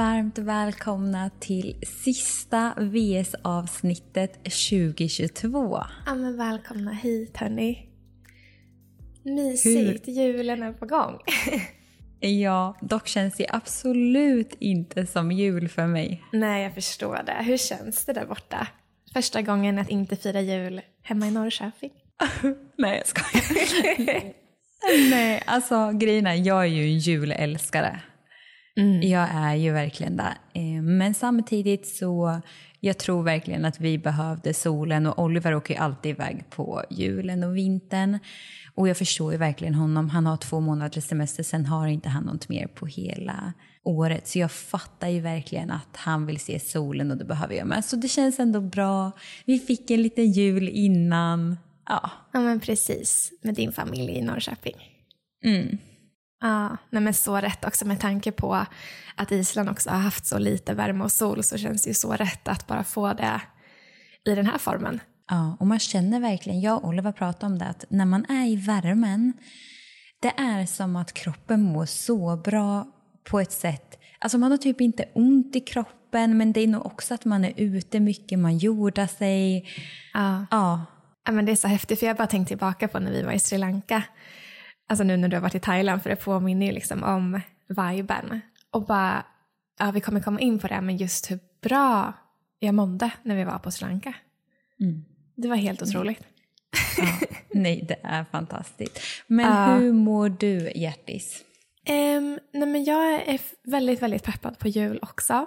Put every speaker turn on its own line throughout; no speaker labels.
varmt välkomna till sista VS-avsnittet 2022.
Ja men välkomna hit hörni. Mysigt, Hur? julen är på gång.
ja, dock känns det absolut inte som jul för mig.
Nej, jag förstår det. Hur känns det där borta? Första gången att inte fira jul hemma i Norrköping?
Nej, jag skojar. Nej, alltså grejen är, jag är ju en julälskare. Mm. Jag är ju verkligen det. Eh, men samtidigt så jag tror verkligen att vi behövde solen och Oliver åker ju alltid iväg på julen och vintern. Och jag förstår ju verkligen honom. Han har två månaders semester, sen har inte han något mer på hela året. Så jag fattar ju verkligen att han vill se solen och det behöver jag med. Så det känns ändå bra. Vi fick en liten jul innan. Ja.
Ja men precis, med din familj i Norrköping.
Mm.
Ja, nej men så rätt också med tanke på att Island också har haft så lite värme och sol så känns det ju så rätt att bara få det i den här formen.
Ja, och man känner verkligen, jag och Oliver pratade om det, att när man är i värmen, det är som att kroppen mår så bra på ett sätt. Alltså man har typ inte ont i kroppen, men det är nog också att man är ute mycket, man jordar sig.
Ja.
ja.
ja men det är så häftigt, för jag bara tänkte tillbaka på när vi var i Sri Lanka alltså nu när du har varit i Thailand, för det påminner ju liksom om viben. Och bara, ja vi kommer komma in på det, men just hur bra jag mådde när vi var på Sri Lanka.
Mm.
Det var helt otroligt.
Ja, nej, det är fantastiskt. Men uh, hur mår du, Hjärtis?
Um, nej men jag är väldigt, väldigt peppad på jul också.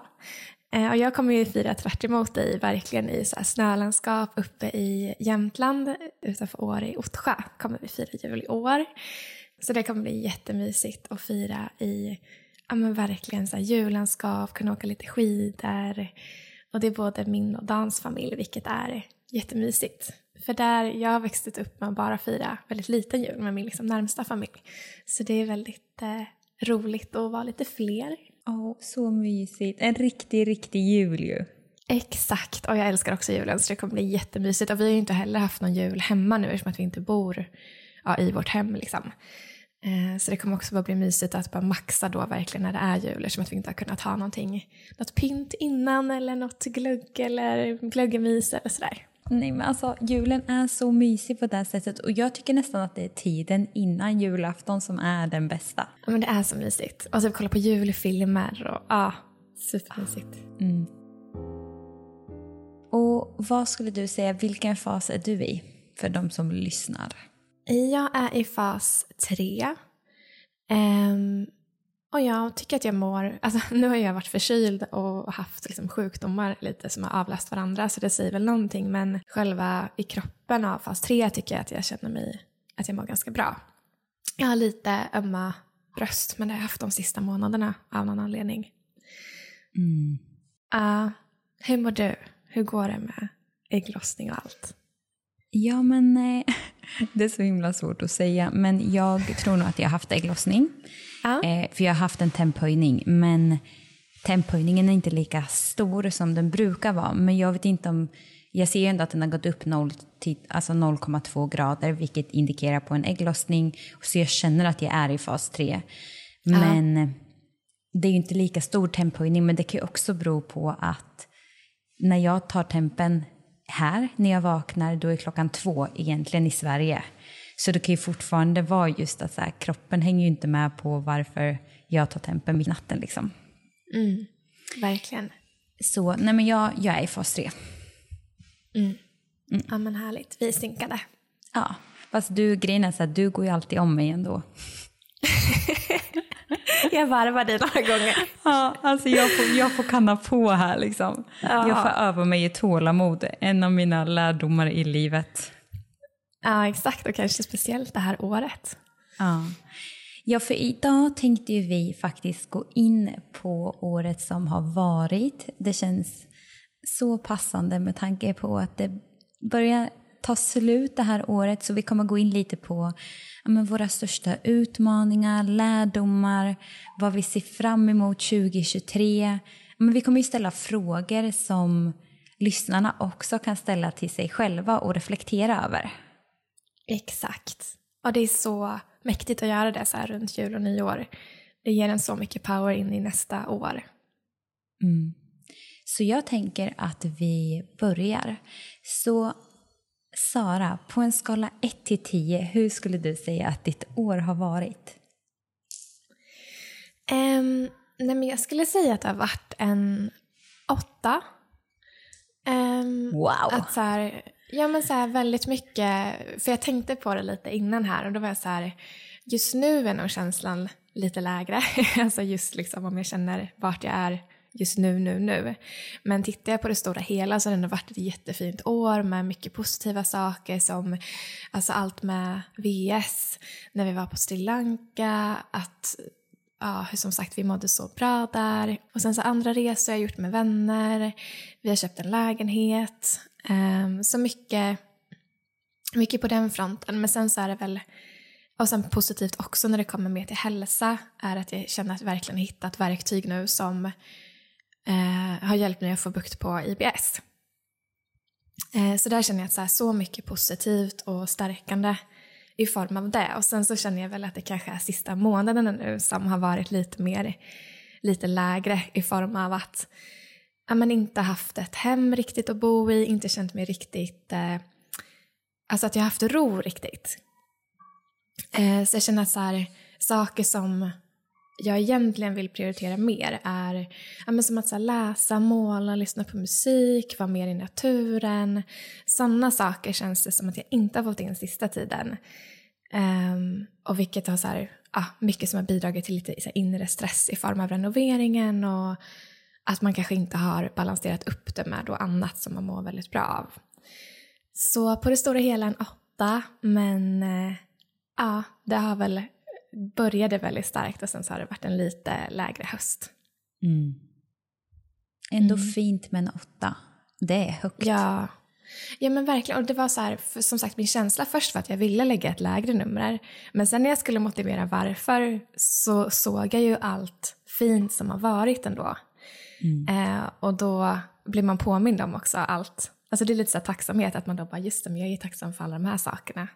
Eh, och jag kommer ju fira tvärt emot dig, verkligen i så här snölandskap uppe i Jämtland, utanför Åre i Ottsjö, kommer vi fira jul i år. Så det kommer bli jättemysigt att fira i ja, men verkligen så här jullandskap, kunna åka lite skidor. Och det är både min och Dans familj, vilket är jättemysigt. För där, jag har växt upp med att bara fira väldigt liten jul med min liksom närmsta familj. Så det är väldigt eh, roligt att vara lite fler.
Ja, oh, så mysigt. En riktig, riktig jul ju.
Exakt, och jag älskar också julen så det kommer bli jättemysigt. Och vi har ju inte heller haft någon jul hemma nu eftersom att vi inte bor ja, i vårt hem. Liksom. Eh, så det kommer också bara bli mysigt att bara maxa då verkligen när det är jul eftersom att vi inte har kunnat ha någonting, något pynt innan eller något glögg eller glöggemys eller sådär.
Nej men alltså julen är så mysig på det sättet och jag tycker nästan att det är tiden innan julafton som är den bästa.
Ja men det är så mysigt. Och typ kolla på julfilmer och ja, ah, supermysigt.
Mm. Och vad skulle du säga, vilken fas är du i för de som lyssnar?
Jag är i fas tre. Um, och jag tycker att jag mår, alltså nu har jag varit förkyld och haft liksom sjukdomar lite som har avlast varandra så det säger väl någonting men själva i kroppen av fas 3 tycker jag att jag känner mig, att jag mår ganska bra. Jag har lite ömma bröst men det har jag haft de sista månaderna av någon anledning.
Mm.
Uh, hur mår du? Hur går det med ägglossning och allt?
Ja men eh, det är så himla svårt att säga men jag tror nog att jag har haft ägglossning.
Ja.
Eh, för jag har haft en temphöjning, men temphöjningen är inte lika stor som den brukar vara. Men jag vet inte om... Jag ser ändå att den har gått upp 0 alltså 0,2 grader, vilket indikerar på en ägglossning. Så jag känner att jag är i fas 3. Men ja. det är ju inte lika stor temphöjning, men det kan ju också bero på att när jag tar tempen här, när jag vaknar, då är klockan två egentligen i Sverige. Så det kan ju fortfarande vara just att så här, kroppen hänger ju inte med på varför jag tar tempen vid natten liksom.
Mm, verkligen.
Så nej men jag, jag är i fas 3.
Mm. Mm. Ja men härligt, vi är synkade.
Ja, fast du, grejen är så att du går ju alltid om mig ändå.
jag varvar dig några gånger.
Ja, alltså jag får, jag får kanna på här liksom. Ja. Jag får öva mig i tålamod, en av mina lärdomar i livet.
Ja, exakt. Och kanske speciellt det här året.
Ja. Ja, för idag tänkte ju vi faktiskt gå in på året som har varit. Det känns så passande med tanke på att det börjar ta slut det här året. Så vi kommer gå in lite på ja, men våra största utmaningar, lärdomar, vad vi ser fram emot 2023. Men vi kommer ju ställa frågor som lyssnarna också kan ställa till sig själva och reflektera över.
Exakt. Och det är så mäktigt att göra det så här runt jul och nyår. Det ger en så mycket power in i nästa år.
Mm. Så jag tänker att vi börjar. Så Sara, på en skala 1 till 10, hur skulle du säga att ditt år har varit?
Um, nej men jag skulle säga att det har varit en åtta. Um,
wow!
Att så här, ja men så här, väldigt mycket, för jag tänkte på det lite innan här och då var jag så här, just nu är nog känslan lite lägre. alltså just liksom om jag känner vart jag är just nu, nu, nu. Men tittar jag på det stora hela så har det ändå varit ett jättefint år med mycket positiva saker som alltså allt med VS, när vi var på Sri Lanka, att ja, som sagt vi mådde så bra där. Och sen så andra resor jag gjort med vänner, vi har köpt en lägenhet. Um, så mycket, mycket på den fronten. Men sen så är det väl och sen positivt också när det kommer mer till hälsa är att jag känner att jag verkligen hittat verktyg nu som eh, har hjälpt mig att få bukt på IBS. Eh, så där känner jag att så, här, så mycket positivt och stärkande i form av det. Och sen så känner jag väl att det kanske är sista månaderna nu som har varit lite mer, lite lägre i form av att ja, men inte haft ett hem riktigt att bo i, inte känt mig riktigt, eh, alltså att jag har haft ro riktigt. Eh, så jag känner att så här, saker som jag egentligen vill prioritera mer är ja, men som att så här, läsa, måla, lyssna på musik, vara mer i naturen. Sådana saker känns det som att jag inte har fått in sista tiden. Um, och vilket har så här, ja, mycket som har bidragit till lite så här, inre stress i form av renoveringen och att man kanske inte har balanserat upp det med då annat som man mår väldigt bra av. Så på det stora hela en åtta, men eh, ja, det har väl började väldigt starkt och sen så har det varit en lite lägre höst.
Mm. Ändå mm. fint med en åtta. Det är högt.
Ja. Ja men verkligen. Och det var så här, som sagt min känsla först var att jag ville lägga ett lägre nummer. Men sen när jag skulle motivera varför så såg jag ju allt fint som har varit ändå. Mm. Eh, och då blir man påmind om också allt. Alltså det är lite så tacksamhet att man då bara just det, men jag är tacksam för alla de här sakerna.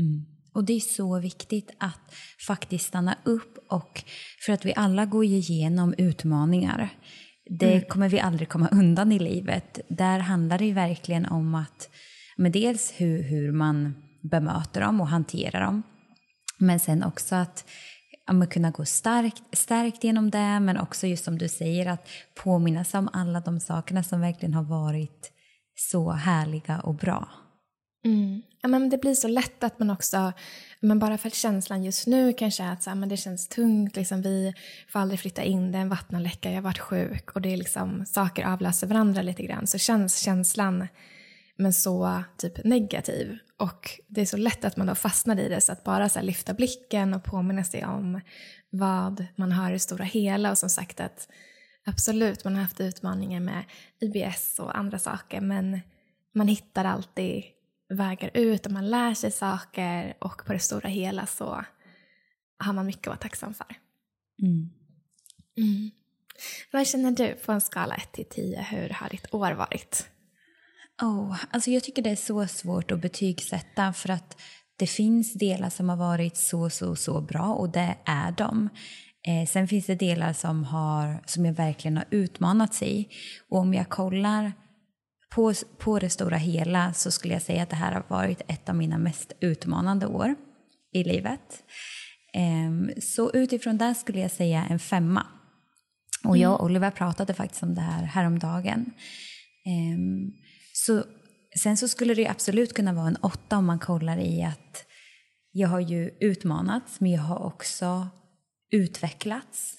Mm. Och det är så viktigt att faktiskt stanna upp och för att vi alla går igenom utmaningar. Det mm. kommer vi aldrig komma undan i livet. Där handlar det verkligen om att men dels hur, hur man bemöter dem och hanterar dem. Men sen också att ja, kunna gå starkt, stärkt genom det men också just som du säger att påminna sig om alla de sakerna som verkligen har varit så härliga och bra.
Mm. Ja, men det blir så lätt att man också, men bara för att känslan just nu kanske är att så här, men det känns tungt, liksom, vi får aldrig flytta in, det är en vattenläcka, jag har varit sjuk och det är liksom, saker avlöser varandra lite grann. Så känns känslan men så typ negativ. Och det är så lätt att man då fastnar i det så att bara så lyfta blicken och påminna sig om vad man har i stora hela och som sagt att absolut man har haft utmaningar med IBS och andra saker men man hittar alltid vägar ut och man lär sig saker och på det stora hela så har man mycket att vara tacksam för. Mm. Mm. Vad känner du på en skala 1 till 10? Hur har ditt år varit?
Oh, alltså jag tycker det är så svårt att betygsätta för att det finns delar som har varit så, så, så bra och det är de. Eh, sen finns det delar som, har, som jag verkligen har utmanat sig. Och om jag kollar på, på det stora hela så skulle jag säga att det här har varit ett av mina mest utmanande år i livet. Um, så utifrån det skulle jag säga en femma. Och jag och mm. Oliver pratade faktiskt om det här häromdagen. Um, så, sen så skulle det absolut kunna vara en åtta om man kollar i att jag har ju utmanats men jag har också utvecklats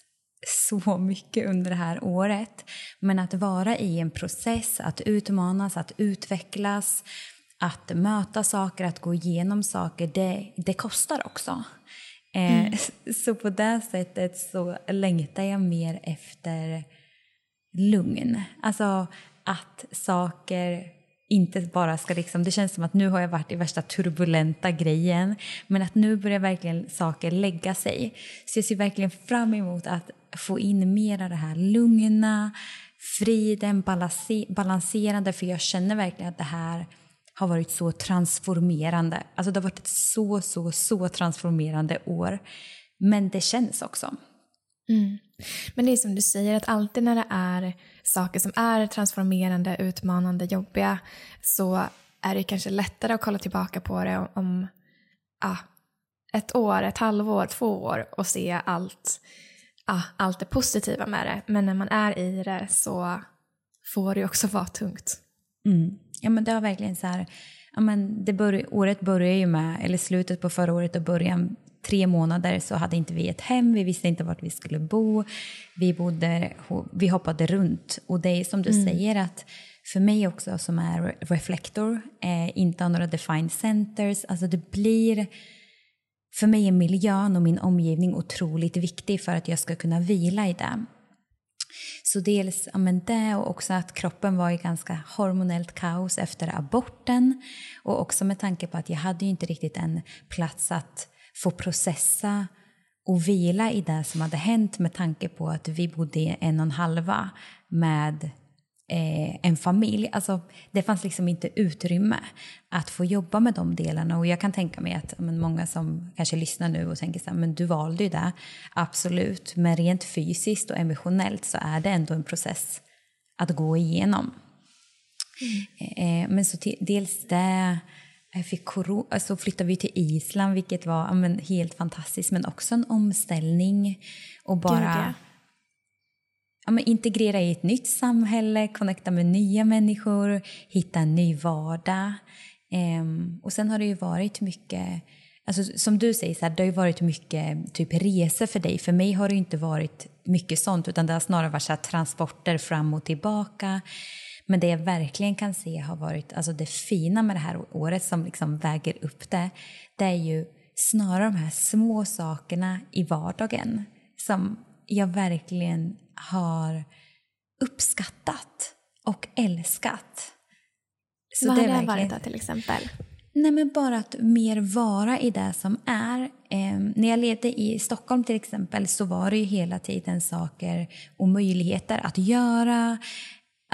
så mycket under det här året. Men att vara i en process, att utmanas, att utvecklas, att möta saker, att gå igenom saker, det, det kostar också. Eh, mm. Så på det sättet så längtar jag mer efter lugn. Alltså att saker inte bara ska liksom, det känns som att nu har jag varit i värsta turbulenta grejen, men att nu börjar verkligen saker lägga sig. Så jag ser verkligen fram emot att få in mer av det här lugna, friden, balanserande, för jag känner verkligen att det här har varit så transformerande. Alltså det har varit ett så, så, så transformerande år. Men det känns också.
Mm. Men det är som du säger, att alltid när det är saker som är transformerande, utmanande, jobbiga så är det kanske lättare att kolla tillbaka på det om, om ah, ett år, ett halvår, två år och se allt, ah, allt det positiva med det. Men när man är i det så får det också vara tungt.
Mm. Ja, men det har verkligen så här, ja, men det bör, året börjar ju med, eller slutet på förra året och början tre månader så hade inte vi ett hem, vi visste inte vart vi skulle bo. Vi, bodde, vi hoppade runt. Och det är som du mm. säger att för mig också som är reflektor, eh, inte har några defined centers, alltså det blir för mig är miljön och min omgivning otroligt viktig för att jag ska kunna vila i det. Så dels ja, men det och också att kroppen var i ganska hormonellt kaos efter aborten. Och också med tanke på att jag hade ju inte riktigt en plats att få processa och vila i det som hade hänt med tanke på att vi bodde en och en halva med eh, en familj. Alltså, det fanns liksom inte utrymme att få jobba med de delarna. Och jag kan tänka mig att men, många som kanske lyssnar nu och tänker så här, men du valde ju det. Absolut, men rent fysiskt och emotionellt så är det ändå en process att gå igenom. Mm. Eh, men så dels det jag fick så alltså flyttade vi till Island, vilket var men, helt fantastiskt. Men också en omställning. Och bara ja, men, integrera i ett nytt samhälle, connecta med nya människor, hitta en ny vardag. Ehm, och sen har det ju varit mycket, alltså, som du säger, så här, det har ju varit mycket typ resor för dig. För mig har det inte varit mycket sånt, utan det har snarare varit så här, transporter fram och tillbaka. Men det jag verkligen kan se har varit, alltså det fina med det här året som liksom väger upp det, det är ju snarare de här små sakerna i vardagen som jag verkligen har uppskattat och älskat.
Så Vad det har det verkligen... varit då till exempel?
Nej men bara att mer vara i det som är. Eh, när jag levde i Stockholm till exempel så var det ju hela tiden saker och möjligheter att göra.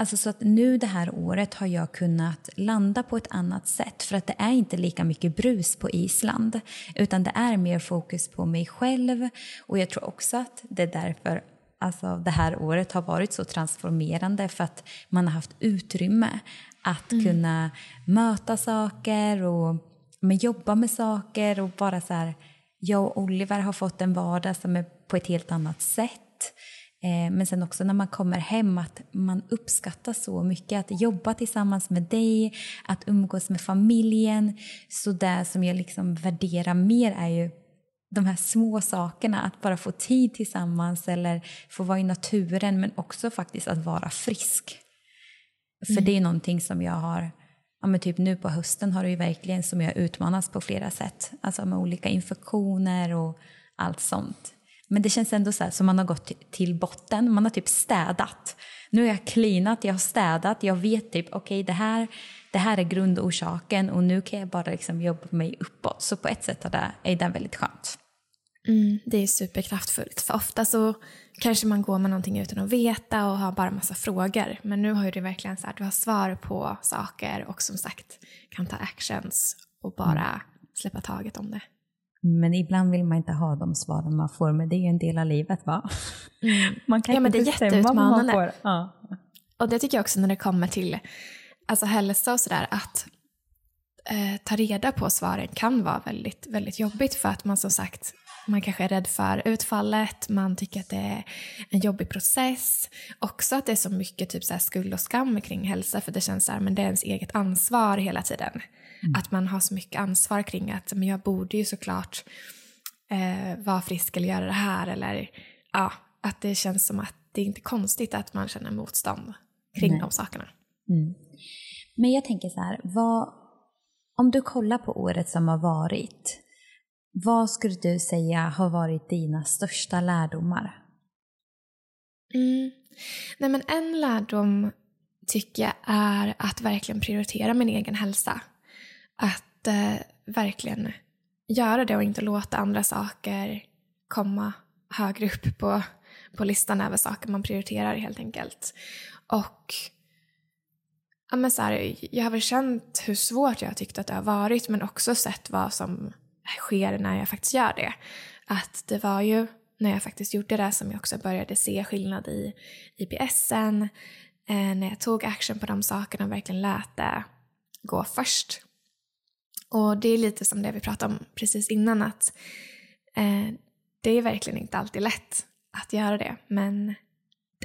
Alltså så att nu det här året har jag kunnat landa på ett annat sätt för att det är inte lika mycket brus på Island utan det är mer fokus på mig själv och jag tror också att det är därför alltså, det här året har varit så transformerande för att man har haft utrymme att mm. kunna möta saker och men, jobba med saker och bara så här, jag och Oliver har fått en vardag som är på ett helt annat sätt. Eh, men sen också när man kommer hem att man uppskattar så mycket att jobba tillsammans med dig, att umgås med familjen. Så det som jag liksom värderar mer är ju de här små sakerna, att bara få tid tillsammans eller få vara i naturen men också faktiskt att vara frisk. För mm. det är någonting som jag har, ja men typ nu på hösten har det ju verkligen som jag utmanats på flera sätt. Alltså med olika infektioner och allt sånt. Men det känns ändå så här, som man har gått till botten, man har typ städat. Nu har jag cleanat, jag har städat, jag vet typ okej okay, det, här, det här är grundorsaken och nu kan jag bara liksom jobba mig uppåt. Så på ett sätt är det, är det väldigt skönt.
Mm, det är superkraftfullt. För ofta så kanske man går med någonting utan att veta och har bara massa frågor. Men nu har du verkligen så här, du har svar på saker och som sagt kan ta actions och bara mm. släppa taget om det.
Men ibland vill man inte ha de svaren man får, men det är ju en del av livet va?
Mm. Man kan ja, men det är jätteutmanande. Ja. Och det tycker jag också när det kommer till alltså hälsa och sådär, att eh, ta reda på svaren kan vara väldigt, väldigt jobbigt för att man som sagt man kanske är rädd för utfallet, man tycker att det är en jobbig process. Också att det är så mycket typ så skuld och skam kring hälsa för det känns så här, men det är ens eget ansvar hela tiden. Mm. Att man har så mycket ansvar kring att men jag borde ju såklart eh, vara frisk eller göra det här eller ja, att det känns som att det är inte konstigt att man känner motstånd kring Nej. de sakerna.
Mm. Men jag tänker så här, vad, om du kollar på året som har varit, vad skulle du säga har varit dina största lärdomar?
Mm. Nej, men en lärdom tycker jag är att verkligen prioritera min egen hälsa. Att eh, verkligen göra det och inte låta andra saker komma högre upp på, på listan över saker man prioriterar helt enkelt. Och ja, men så här, jag har väl känt hur svårt jag har tyckt att det har varit men också sett vad som sker när jag faktiskt gör det. Att det var ju när jag faktiskt gjorde det som jag också började se skillnad i IPSen. Eh, när jag tog action på de sakerna och verkligen lät det gå först. Och det är lite som det vi pratade om precis innan att eh, det är verkligen inte alltid lätt att göra det men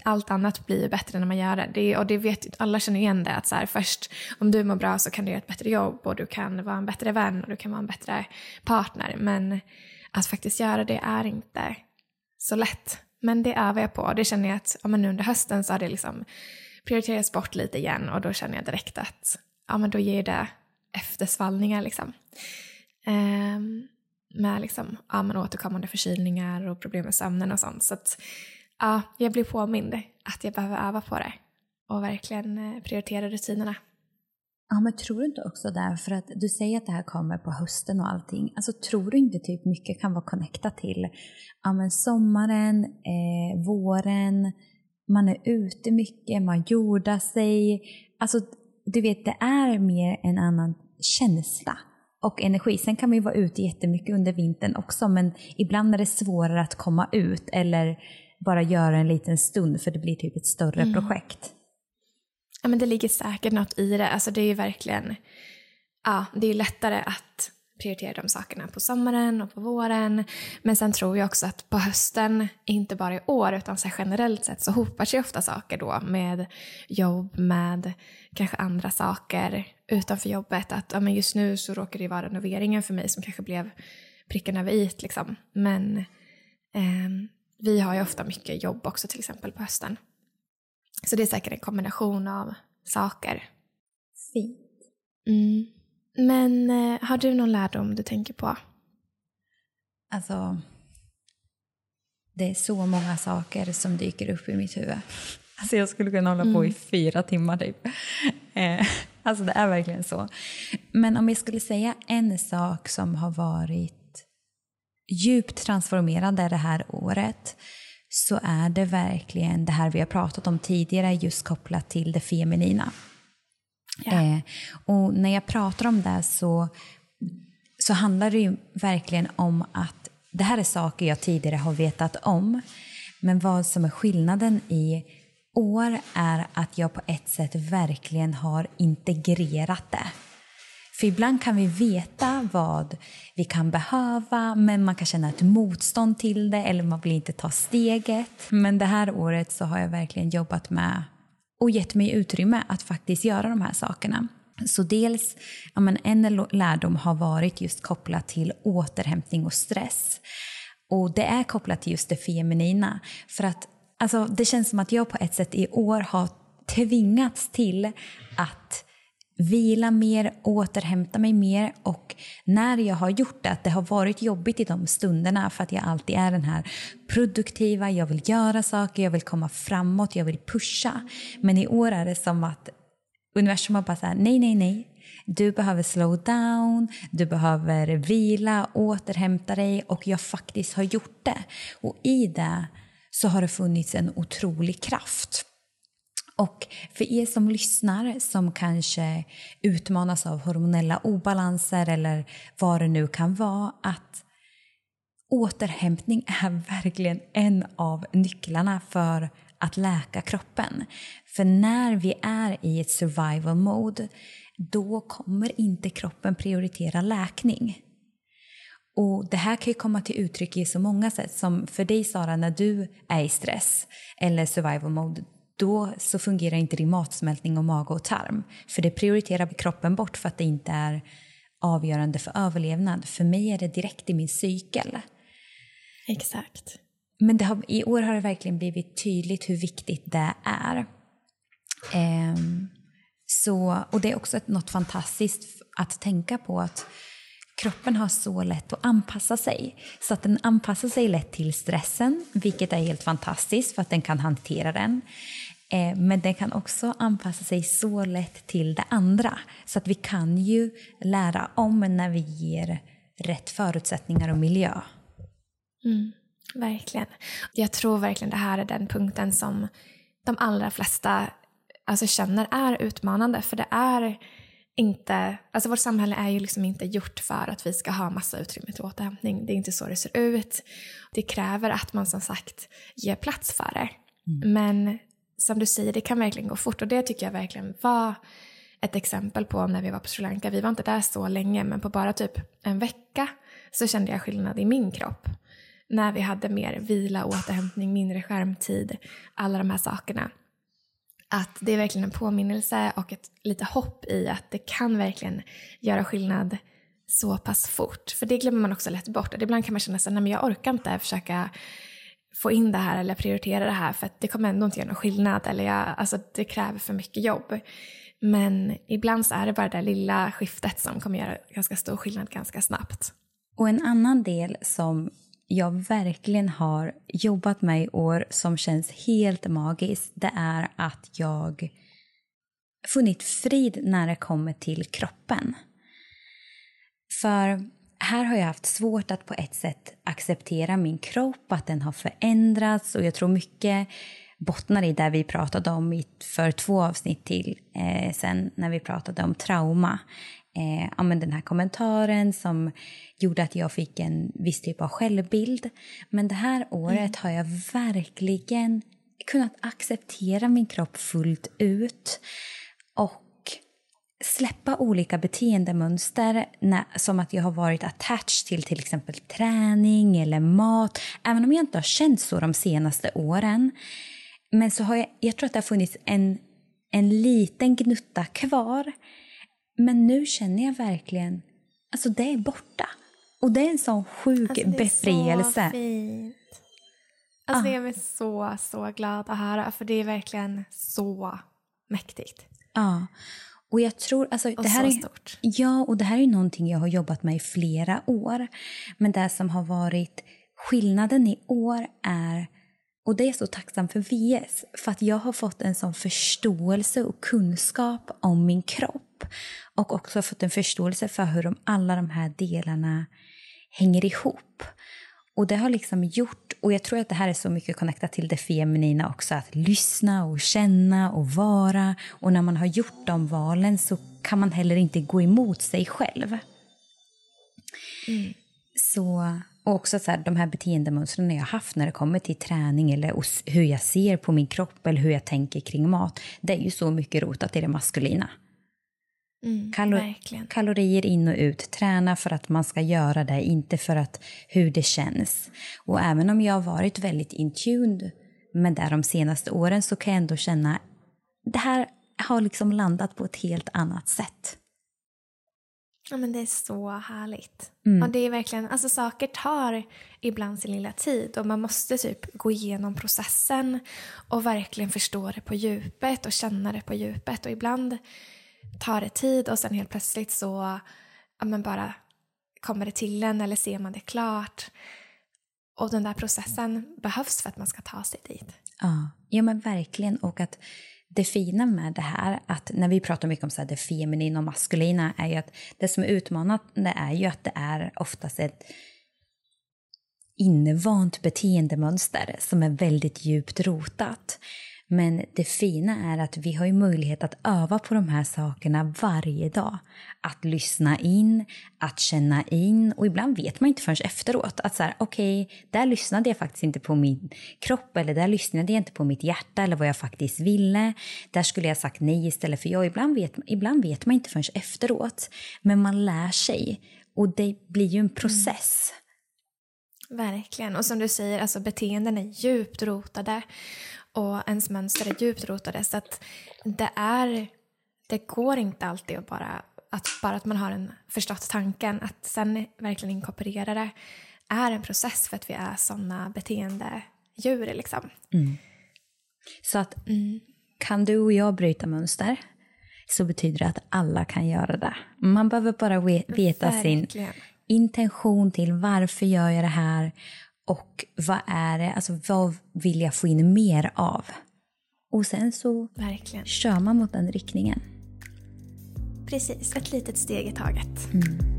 allt annat blir bättre när man gör det. det och det vet alla känner igen det att så här, först om du mår bra så kan du göra ett bättre jobb och du kan vara en bättre vän och du kan vara en bättre partner. Men att faktiskt göra det är inte så lätt. Men det övar jag på. Det känner jag att ja, men nu under hösten så har det liksom prioriterats bort lite igen och då känner jag direkt att ja, men då ger det eftersvallningar liksom. Um, med liksom, ja, men återkommande förkylningar och problem med sömnen och sånt. Så att, ja, jag blir påmind att jag behöver öva på det och verkligen eh, prioritera rutinerna.
Ja, men tror du inte också det? för att du säger att det här kommer på hösten och allting, alltså tror du inte typ mycket kan vara connectat till ja, men sommaren, eh, våren, man är ute mycket, man jordar sig, alltså du vet det är mer en annan känsla och energi. Sen kan man ju vara ute jättemycket under vintern också, men ibland är det svårare att komma ut eller bara göra en liten stund för det blir typ ett större mm. projekt.
Ja, men det ligger säkert något i det. Alltså det är ju verkligen, ja, det är lättare att prioritera de sakerna på sommaren och på våren. Men sen tror jag också att på hösten, inte bara i år utan så generellt sett så hopar sig ofta saker då med jobb, med kanske andra saker utanför jobbet. Att ja, men just nu så råkar det vara renoveringen för mig som kanske blev pricken över i liksom. Men eh, vi har ju ofta mycket jobb också till exempel på hösten. Så det är säkert en kombination av saker.
Fint.
Mm. Men eh, har du någon lärdom du tänker på?
Alltså, det är så många saker som dyker upp i mitt huvud. Alltså jag skulle kunna hålla på i mm. fyra timmar typ. Eh, alltså det är verkligen så. Men om jag skulle säga en sak som har varit djupt transformerande det här året så är det verkligen det här vi har pratat om tidigare just kopplat till det feminina. Yeah. Eh, och när jag pratar om det så, så handlar det ju verkligen om att det här är saker jag tidigare har vetat om. Men vad som är skillnaden i år är att jag på ett sätt verkligen har integrerat det. För ibland kan vi veta vad vi kan behöva men man kan känna ett motstånd till det eller man vill inte ta steget. Men det här året så har jag verkligen jobbat med och gett mig utrymme att faktiskt göra de här sakerna. Så dels, ja, men en lärdom har varit just kopplat till återhämtning och stress. Och det är kopplat till just det feminina. För att alltså, det känns som att jag på ett sätt i år har tvingats till att vila mer, återhämta mig mer och när jag har gjort det, att det har varit jobbigt i de stunderna för att jag alltid är den här produktiva, jag vill göra saker, jag vill komma framåt, jag vill pusha. Men i år är det som att universum har bara såhär, nej, nej, nej. Du behöver slow down, du behöver vila, återhämta dig och jag faktiskt har gjort det. Och i det så har det funnits en otrolig kraft. Och för er som lyssnar som kanske utmanas av hormonella obalanser eller vad det nu kan vara, att återhämtning är verkligen en av nycklarna för att läka kroppen. För när vi är i ett survival mode, då kommer inte kroppen prioritera läkning. Och Det här kan ju komma till uttryck i så många sätt. Som för dig Sara, när du är i stress eller survival mode, då så fungerar inte din matsmältning och mage och tarm. För det prioriterar kroppen bort för att det inte är avgörande för överlevnad. För mig är det direkt i min cykel.
Exakt.
Men har, i år har det verkligen blivit tydligt hur viktigt det är. Um, så, och det är också något fantastiskt att tänka på att kroppen har så lätt att anpassa sig. Så att den anpassar sig lätt till stressen, vilket är helt fantastiskt för att den kan hantera den. Eh, men den kan också anpassa sig så lätt till det andra. Så att vi kan ju lära om när vi ger rätt förutsättningar och miljö.
Mm, verkligen. Jag tror verkligen det här är den punkten som de allra flesta alltså, känner är utmanande. För det är inte, alltså vårt samhälle är ju liksom inte gjort för att vi ska ha massa utrymme till återhämtning. Det är inte så det ser ut. Det kräver att man som sagt ger plats för det. Mm. Men som du säger, det kan verkligen gå fort och det tycker jag verkligen var ett exempel på när vi var på Sri Lanka. Vi var inte där så länge men på bara typ en vecka så kände jag skillnad i min kropp. När vi hade mer vila, återhämtning, mindre skärmtid, alla de här sakerna att det är verkligen en påminnelse och ett lite hopp i att det kan verkligen göra skillnad så pass fort. För det glömmer man också lätt bort. Ibland kan man känna sig, nej men jag orkar inte försöka få in det här eller prioritera det här för att det kommer ändå inte göra någon skillnad eller jag, alltså det kräver för mycket jobb. Men ibland så är det bara det lilla skiftet som kommer göra ganska stor skillnad ganska snabbt.
Och en annan del som jag verkligen har jobbat med i år som känns helt magiskt det är att jag funnit frid när det kommer till kroppen. För här har jag haft svårt att på ett sätt acceptera min kropp, att den har förändrats och jag tror mycket bottnar i det vi pratade om för två avsnitt till eh, sen när vi pratade om trauma eh, ja, men den här kommentaren som gjorde att jag fick en viss typ av självbild. Men det här året mm. har jag verkligen kunnat acceptera min kropp fullt ut och släppa olika beteendemönster när, som att jag har varit attached till till exempel träning eller mat. Även om jag inte har känt så de senaste åren. Men så har jag, jag tror att det har funnits en, en liten gnutta kvar men nu känner jag verkligen, alltså det är borta. Och det är en sån sjuk alltså, det är befrielse.
Så fint. Alltså ah. gör mig så, så glad att höra, för det är verkligen så mäktigt.
Ja. Och jag tror, alltså,
och
det här
så
är,
stort.
Ja, och det här är någonting jag har jobbat med i flera år. Men det som har varit skillnaden i år är, och det är så tacksam för VS, för att jag har fått en sån förståelse och kunskap om min kropp och också fått en förståelse för hur de, alla de här delarna hänger ihop. Och det har liksom gjort, och jag tror att det här är så mycket connectat till det feminina också, att lyssna och känna och vara. Och när man har gjort de valen så kan man heller inte gå emot sig själv. Mm. Så, och också så här, de här beteendemönstren jag har haft när det kommer till träning eller hur jag ser på min kropp eller hur jag tänker kring mat. Det är ju så mycket rotat i det maskulina.
Mm, Kalor
kalorier in och ut. Träna för att man ska göra det, inte för att hur det känns. Och även om jag har varit väldigt intuned med det de senaste åren så kan jag ändå känna det här har liksom landat på ett helt annat sätt.
Ja men det är så härligt. Mm. Och det är verkligen, alltså saker tar ibland sin lilla tid och man måste typ gå igenom processen och verkligen förstå det på djupet och känna det på djupet och ibland tar det tid och sen helt plötsligt så ja, men bara kommer det till en eller ser man det klart. Och den där processen behövs för att man ska ta sig dit.
Ja, ja men verkligen. Och att det fina med det här, att när vi pratar mycket om så det feminina och maskulina, är ju att det som är utmanande är ju att det är oftast ett invant beteendemönster som är väldigt djupt rotat. Men det fina är att vi har ju möjlighet att öva på de här sakerna varje dag. Att lyssna in, att känna in och ibland vet man inte förrän efteråt att så här, okej, okay, där lyssnade jag faktiskt inte på min kropp eller där lyssnade jag inte på mitt hjärta eller vad jag faktiskt ville. Där skulle jag sagt nej istället för ja. Ibland vet, ibland vet man inte förrän efteråt, men man lär sig och det blir ju en process.
Mm. Verkligen. Och som du säger, alltså beteenden är djupt rotade och ens mönster är djupt rotade. Så att det är, det går inte alltid att bara, att bara att man har en förstått tanken, att sen verkligen inkorporera det är en process för att vi är sådana beteendedjur liksom.
Mm. Så att mm. kan du och jag bryta mönster så betyder det att alla kan göra det. Man behöver bara veta verkligen. sin intention till varför gör jag det här och vad är det, alltså vad vill jag få in mer av? Och sen så
Verkligen.
kör man mot den riktningen.
Precis, ett litet steg i taget.
Mm.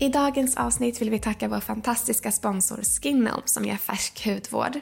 I dagens avsnitt vill vi tacka vår fantastiska sponsor Skinnome som ger färsk hudvård.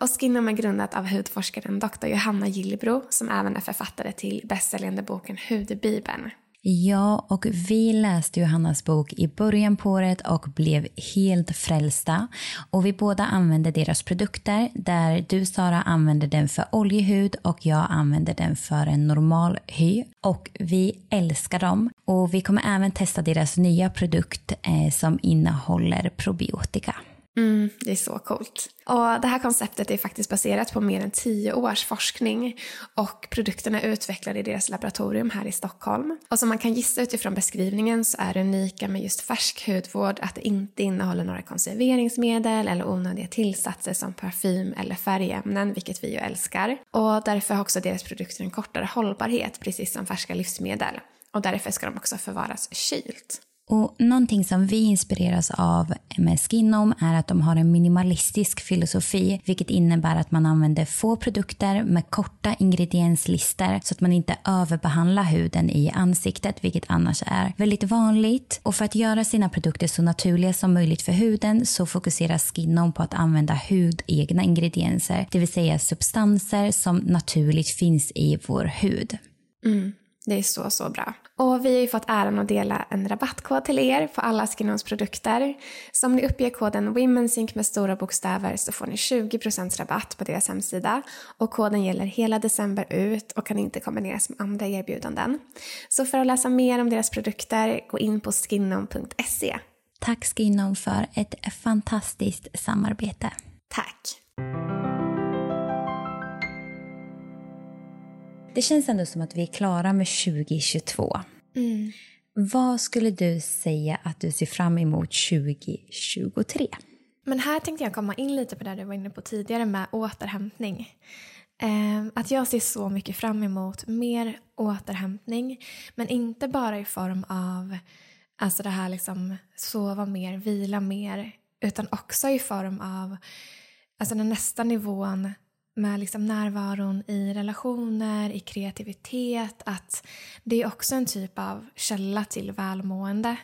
Och Skinnome är grundat av hudforskaren Dr. Johanna Gillbro som även är författare till bästsäljande boken Hudbibeln.
Ja, och vi läste Johannas bok i början på året och blev helt frälsta. Och vi båda använde deras produkter där du Sara använder den för oljehud och jag använder den för en normal hy. Och vi älskar dem. Och vi kommer även testa deras nya produkt eh, som innehåller probiotika.
Mm, det är så coolt. Och det här konceptet är faktiskt baserat på mer än tio års forskning och produkterna är utvecklade i deras laboratorium här i Stockholm. Och som man kan gissa utifrån beskrivningen så är det unika med just färsk hudvård att det inte innehåller några konserveringsmedel eller onödiga tillsatser som parfym eller färgämnen, vilket vi ju älskar. Och därför har också deras produkter en kortare hållbarhet, precis som färska livsmedel. Och därför ska de också förvaras kylt.
Och någonting som vi inspireras av med Skinom är att de har en minimalistisk filosofi, vilket innebär att man använder få produkter med korta ingredienslistor så att man inte överbehandlar huden i ansiktet, vilket annars är väldigt vanligt. Och för att göra sina produkter så naturliga som möjligt för huden så fokuserar Skinom på att använda hudegna ingredienser, det vill säga substanser som naturligt finns i vår hud.
Mm. Det är så, så bra. Och vi har ju fått äran att dela en rabattkod till er på alla Skinons produkter. Så om ni uppger koden WomenSync med stora bokstäver så får ni 20% rabatt på deras hemsida. Och koden gäller hela december ut och kan inte kombineras med andra erbjudanden. Så för att läsa mer om deras produkter, gå in på skinnon.se.
Tack Skinnon för ett fantastiskt samarbete.
Tack.
Det känns ändå som att vi är klara med 2022.
Mm.
Vad skulle du säga att du ser fram emot 2023?
Men här tänkte jag komma in lite på det du var inne på tidigare med återhämtning. Eh, att jag ser så mycket fram emot mer återhämtning, men inte bara i form av alltså det här liksom sova mer, vila mer, utan också i form av alltså den nästa nivån med liksom närvaron i relationer, i kreativitet. Att det är också en typ av källa till välmående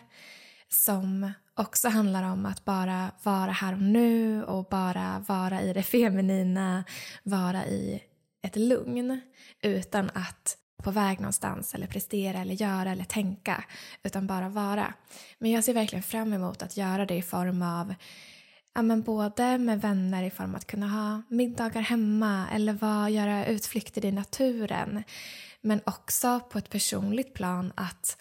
som också handlar om att bara vara här och nu och bara vara i det feminina, vara i ett lugn utan att på väg någonstans eller prestera eller göra eller tänka utan bara vara. Men jag ser verkligen fram emot att göra det i form av ja, men både med vänner i form av att kunna ha middagar hemma eller vad, göra utflykter i naturen. Men också på ett personligt plan att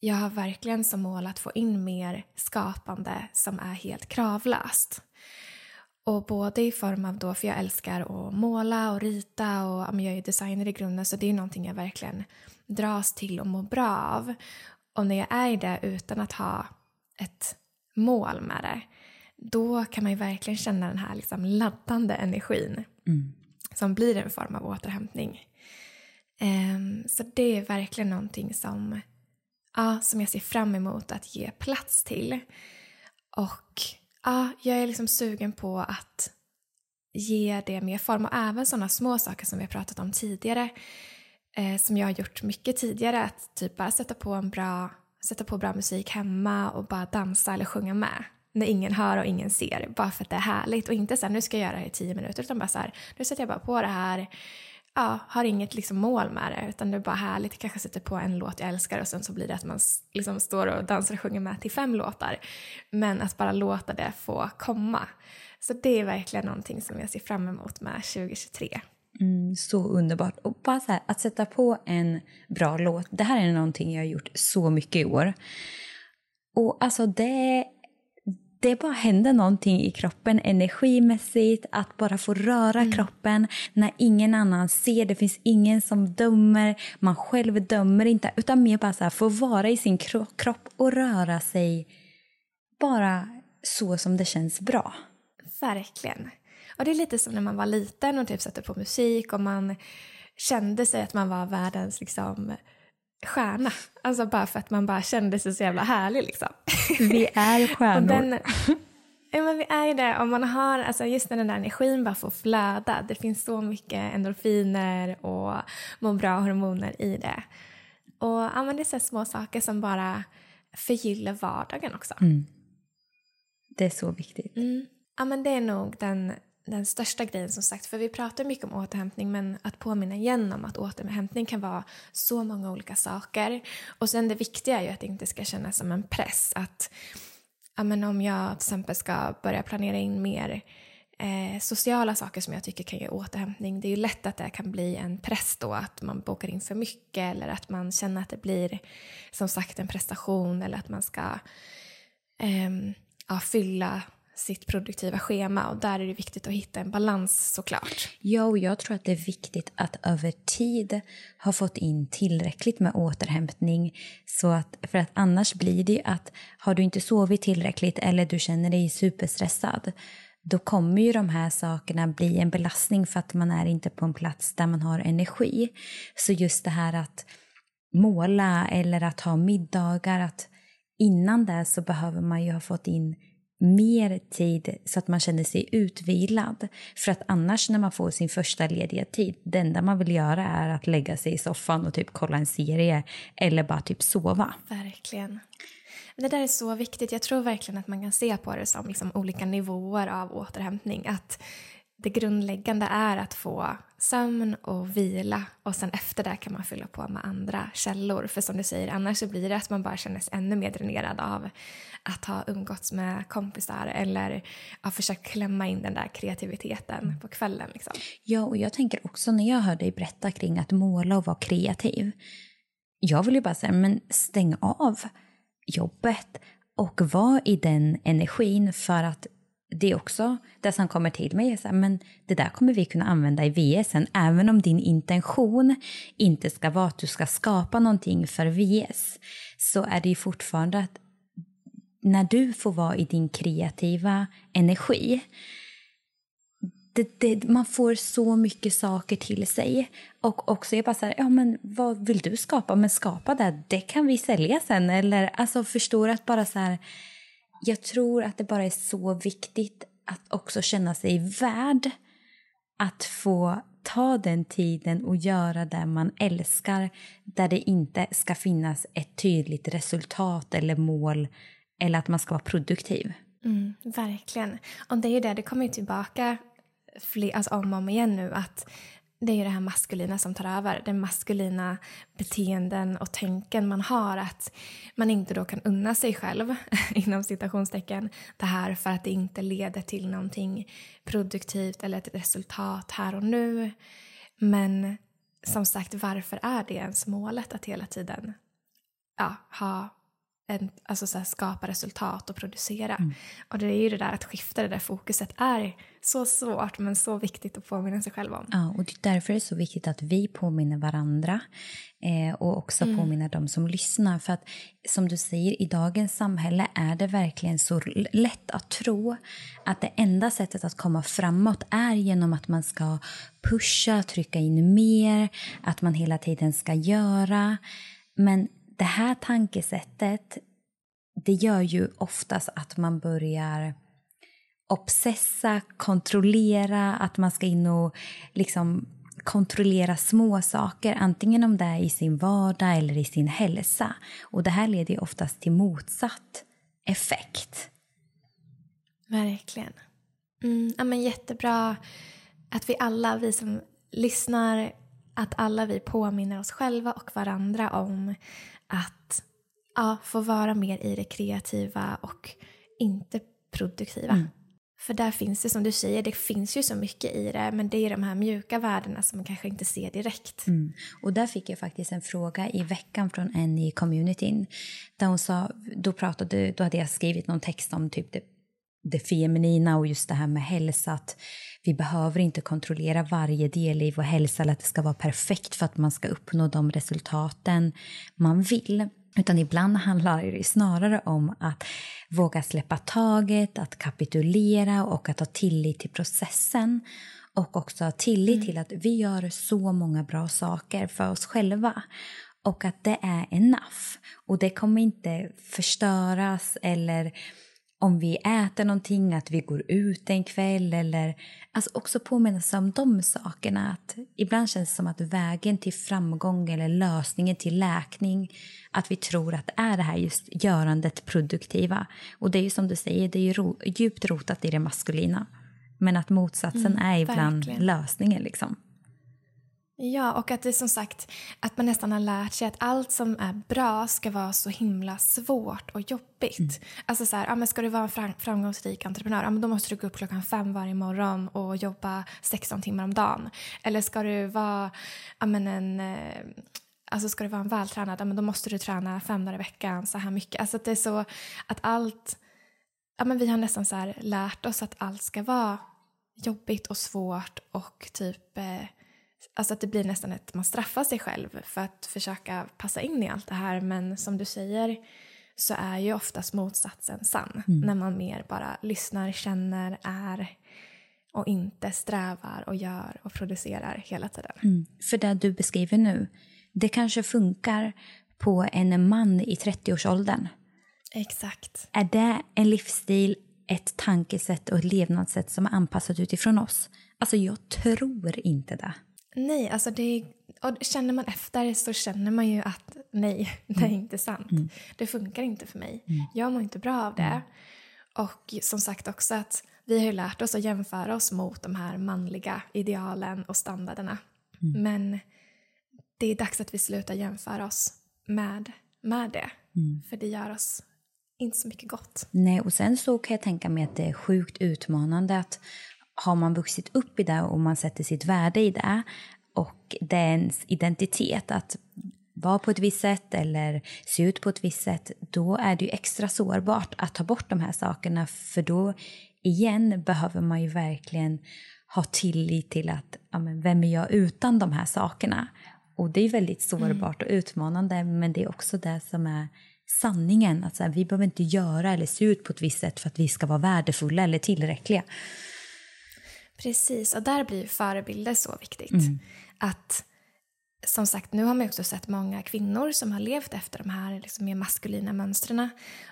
jag har verkligen som mål att få in mer skapande som är helt kravlöst. Och både i form av då, för jag älskar att måla och rita och jag är designer i grunden så det är någonting jag verkligen dras till och mår bra av. Och när jag är i det utan att ha ett mål med det då kan man ju verkligen känna den här liksom laddande energin mm. som blir en form av återhämtning. Um, så det är verkligen någonting som, ja, som jag ser fram emot att ge plats till. Och ja, jag är liksom sugen på att ge det mer form och även sådana små saker som vi har pratat om tidigare eh, som jag har gjort mycket tidigare att typ bara sätta på en bra sätta på bra musik hemma och bara dansa eller sjunga med när ingen hör och ingen ser bara för att det är härligt och inte så här, nu ska jag göra det i tio minuter utan bara så här, nu sätter jag bara på det här ja, har inget liksom mål med det utan det är bara härligt, jag kanske sätter på en låt jag älskar och sen så blir det att man liksom står och dansar och sjunger med till fem låtar men att bara låta det få komma så det är verkligen någonting som jag ser fram emot med 2023.
Mm, så underbart. Och bara så här, att sätta på en bra låt. Det här är någonting jag har gjort så mycket i år. Och alltså det det bara händer någonting i kroppen energimässigt, att bara få röra mm. kroppen när ingen annan ser, det finns ingen som dömer, man själv dömer inte, utan mer bara så här, få vara i sin kropp och röra sig bara så som det känns bra.
Verkligen. Och det är lite som när man var liten och typ satte på musik och man kände sig att man var världens liksom stjärna. Alltså bara för att man bara kände sig så jävla härlig liksom.
Vi är stjärnor.
Den, ja men vi är ju det. Om man har, alltså just när den där energin bara får flöda. Det finns så mycket endorfiner och må bra hormoner i det. Och ja, men det är så små saker som bara förgyller vardagen också.
Mm. Det är så viktigt.
Mm. Ja, men det är nog den, den största grejen som sagt. För vi pratar mycket om återhämtning men att påminna igen om att återhämtning kan vara så många olika saker. Och sen det viktiga är ju att det inte ska kännas som en press. Att ja, men om jag till exempel ska börja planera in mer eh, sociala saker som jag tycker kan ge återhämtning. Det är ju lätt att det kan bli en press då, att man bokar in för mycket eller att man känner att det blir som sagt en prestation eller att man ska eh, ja, fylla sitt produktiva schema och där är det viktigt att hitta en balans såklart.
Ja, och jag tror att det är viktigt att över tid ha fått in tillräckligt med återhämtning så att, för att annars blir det ju att har du inte sovit tillräckligt eller du känner dig superstressad då kommer ju de här sakerna bli en belastning för att man är inte på en plats där man har energi. Så just det här att måla eller att ha middagar, att innan det så behöver man ju ha fått in mer tid så att man känner sig utvilad. För att annars när man får sin första lediga tid, det enda man vill göra är att lägga sig i soffan och typ kolla en serie eller bara typ sova.
Verkligen. Det där är så viktigt. Jag tror verkligen att man kan se på det som liksom olika nivåer av återhämtning. Att det grundläggande är att få sömn och vila och sen efter det kan man fylla på med andra källor. För som du säger, annars så blir det att man bara känner sig ännu mer dränerad av att ha umgåtts med kompisar eller ha försökt klämma in den där kreativiteten på kvällen. Liksom.
Ja, och jag tänker också när jag hör dig berätta kring att måla och vara kreativ. Jag vill ju bara säga, men stäng av jobbet och var i den energin för att det är också det som kommer till mig. Så här, men det där kommer vi kunna använda i VS även om din intention inte ska vara att du ska skapa någonting för VS så är det ju fortfarande att när du får vara i din kreativa energi det, det, man får så mycket saker till sig. Och också jag bara så här, ja men vad vill du skapa? Men skapa det, det kan vi sälja sen. Eller alltså förstår att bara så här, jag tror att det bara är så viktigt att också känna sig värd att få ta den tiden och göra det man älskar där det inte ska finnas ett tydligt resultat eller mål eller att man ska vara produktiv.
Mm, verkligen. Och det är ju det, det kommer ju tillbaka fler, alltså om och om igen nu att det är ju det här maskulina som tar över. Den maskulina beteenden och tänken man har att man inte då kan unna sig själv, inom citationstecken, det här för att det inte leder till någonting produktivt eller ett resultat här och nu. Men som sagt, varför är det ens målet att hela tiden ja, ha en, alltså så skapa resultat och producera. Mm. Och det är ju det där att skifta det där fokuset är så svårt men så viktigt att påminna sig själv om.
Ja, och därför är det så viktigt att vi påminner varandra eh, och också mm. påminner de som lyssnar. För att som du säger, i dagens samhälle är det verkligen så lätt att tro att det enda sättet att komma framåt är genom att man ska pusha, trycka in mer, att man hela tiden ska göra. Men det här tankesättet det gör ju oftast att man börjar obsessa, kontrollera, att man ska in och liksom kontrollera små saker, antingen om det är i sin vardag eller i sin hälsa. Och det här leder ju oftast till motsatt effekt.
Verkligen. Mm, ja, men jättebra att vi alla, vi som lyssnar, att alla vi påminner oss själva och varandra om att ja, få vara mer i det kreativa och inte produktiva. Mm. För där finns det som du säger, det finns ju så mycket i det men det är de här mjuka värdena som man kanske inte ser direkt.
Mm. Och där fick jag faktiskt en fråga i veckan från en i communityn. Där hon sa, då, pratade, då hade jag skrivit någon text om typ det, det feminina och just det här med hälsa. Att vi behöver inte kontrollera varje del i vår hälsa eller att det ska vara perfekt för att man ska uppnå de resultaten man vill. Utan ibland handlar det snarare om att våga släppa taget, att kapitulera och att ha tillit till processen. Och också ha tillit mm. till att vi gör så många bra saker för oss själva. Och att det är enough. Och det kommer inte förstöras eller om vi äter någonting, att vi går ut en kväll eller alltså också påminna sig om de sakerna. Att ibland känns det som att vägen till framgång eller lösningen till läkning att vi tror att det är det här just görandet produktiva. Och det är ju som du säger, det är ju ro, djupt rotat i det maskulina. Men att motsatsen mm, är ibland verkligen. lösningen. Liksom.
Ja, och att det som sagt att man nästan har lärt sig att allt som är bra ska vara så himla svårt och jobbigt. Mm. Alltså så här, ja, men ska du vara en framgångsrik entreprenör, ja, men då måste du gå upp klockan fem varje morgon och jobba 16 timmar om dagen. Eller ska du vara ja, men en eh, Alltså ska du vara en vältränad, ja, men då måste du träna fem dagar i veckan så här mycket. Alltså att det är så att allt, ja men vi har nästan så här lärt oss att allt ska vara jobbigt och svårt och typ eh, Alltså att det blir nästan att man straffar sig själv för att försöka passa in i allt det här. Men som du säger så är ju oftast motsatsen sann. Mm. När man mer bara lyssnar, känner, är och inte strävar och gör och producerar hela tiden.
Mm. För det du beskriver nu, det kanske funkar på en man i 30-årsåldern.
Exakt.
Är det en livsstil, ett tankesätt och ett levnadssätt som är anpassat utifrån oss? Alltså jag tror inte det.
Nej, alltså det, och känner man efter så känner man ju att nej, det är mm. inte sant. Mm. Det funkar inte för mig. Mm. Jag mår inte bra av det. Mm. Och som sagt också att vi har ju lärt oss att jämföra oss mot de här manliga idealen och standarderna. Mm. Men det är dags att vi slutar jämföra oss med, med det. Mm. För det gör oss inte så mycket gott.
Nej, och sen så kan jag tänka mig att det är sjukt utmanande att har man vuxit upp i det och man sätter sitt värde i det och det är ens identitet att vara på ett visst sätt eller se ut på ett visst sätt, då är det ju extra sårbart att ta bort de här sakerna för då igen behöver man ju verkligen ha tillit till att ja, men vem är jag utan de här sakerna? Och det är väldigt sårbart mm. och utmanande men det är också det som är sanningen. Att så här, vi behöver inte göra eller se ut på ett visst sätt för att vi ska vara värdefulla eller tillräckliga.
Precis, och där blir förebilder så viktigt. Mm. Att som sagt, nu har man också sett många kvinnor som har levt efter de här liksom mer maskulina mönstren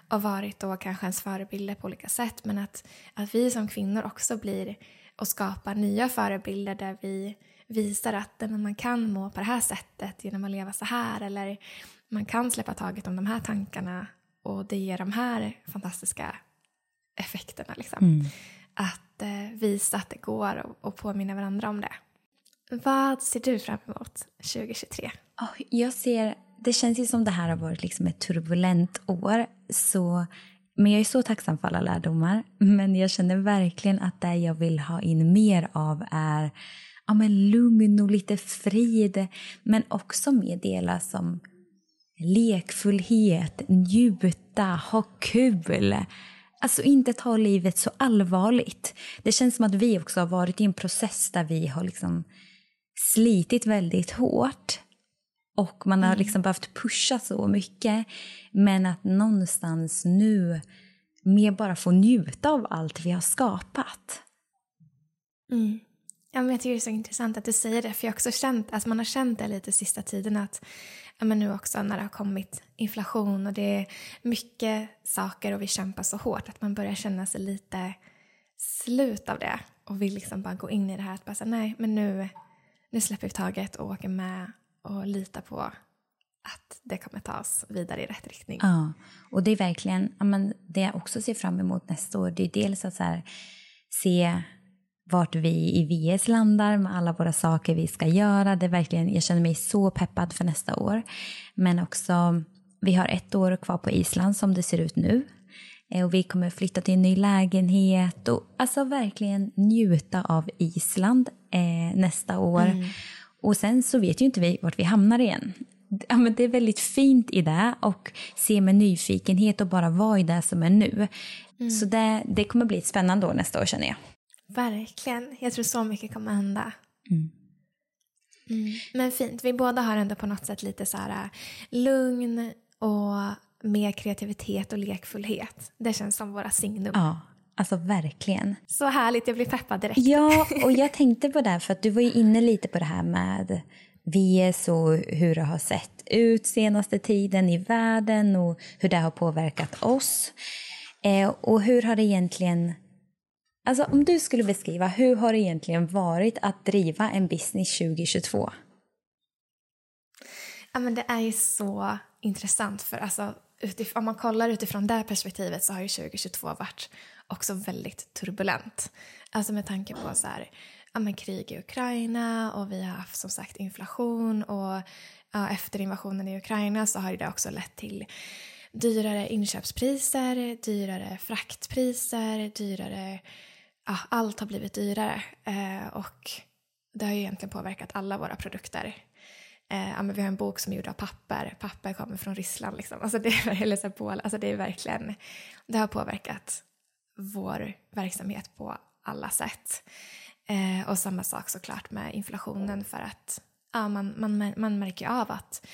och varit då kanske ens förebilder på olika sätt. Men att, att vi som kvinnor också blir och skapar nya förebilder där vi visar att man kan må på det här sättet genom att leva så här eller man kan släppa taget om de här tankarna och det ger de här fantastiska effekterna. Liksom. Mm. Att eh, visa att det går och, och påminna varandra om det. Vad ser du fram emot 2023?
Oh, jag ser, det känns ju som det här har varit liksom ett turbulent år. Så, men jag är så tacksam för alla lärdomar. Men jag känner verkligen att det jag vill ha in mer av är ja, men lugn och lite frid. Men också med delar som lekfullhet, njuta, ha kul. Alltså inte ta livet så allvarligt. Det känns som att vi också har varit i en process där vi har liksom slitit väldigt hårt och man har mm. liksom behövt pusha så mycket. Men att någonstans nu mer bara få njuta av allt vi har skapat.
Mm. Ja, men jag tycker det är så intressant att du säger det, för jag har också känt, alltså man har känt det lite sista tiden att men nu också när det har kommit inflation och det är mycket saker och vi kämpar så hårt att man börjar känna sig lite slut av det och vill liksom bara gå in i det här att bara säga nej, men nu, nu släpper vi taget och åker med och litar på att det kommer ta oss vidare i rätt riktning.
Ja, och det är verkligen, ja, men det jag också ser fram emot nästa år, det är dels att så här, se vart vi i VS landar med alla våra saker vi ska göra. Det är verkligen, jag känner mig så peppad för nästa år. Men också, vi har ett år kvar på Island som det ser ut nu. Eh, och vi kommer flytta till en ny lägenhet och alltså verkligen njuta av Island eh, nästa år. Mm. Och sen så vet ju inte vi vart vi hamnar igen. Ja, men det är väldigt fint i det och se med nyfikenhet och bara vara i det som är nu. Mm. Så det, det kommer bli ett spännande år nästa år känner jag.
Verkligen. Jag tror så mycket kommer hända. Mm. Mm. Men fint. Vi båda har ändå på något sätt lite så här äh, lugn och mer kreativitet och lekfullhet. Det känns som våra signum.
Ja, alltså verkligen.
Så härligt. Jag blir peppad direkt.
Ja, och jag tänkte på det för att du var ju inne lite på det här med VS och hur det har sett ut senaste tiden i världen och hur det har påverkat oss. Eh, och hur har det egentligen... Alltså om du skulle beskriva, hur har det egentligen varit att driva en business 2022?
Ja, men det är ju så intressant för alltså, om man kollar utifrån det perspektivet så har ju 2022 varit också väldigt turbulent. Alltså med tanke på så här, ja, men krig i Ukraina och vi har haft som sagt inflation och ja, efter invasionen i Ukraina så har det också lett till dyrare inköpspriser, dyrare fraktpriser, dyrare... Ja, allt har blivit dyrare eh, och det har ju egentligen påverkat alla våra produkter. Eh, ja, men vi har en bok som är gjord av papper. Papper kommer från Ryssland. Liksom. Alltså det, är, eller så på, alltså det är verkligen... Det har påverkat vår verksamhet på alla sätt. Eh, och samma sak såklart med inflationen för att ja, man, man, man märker av att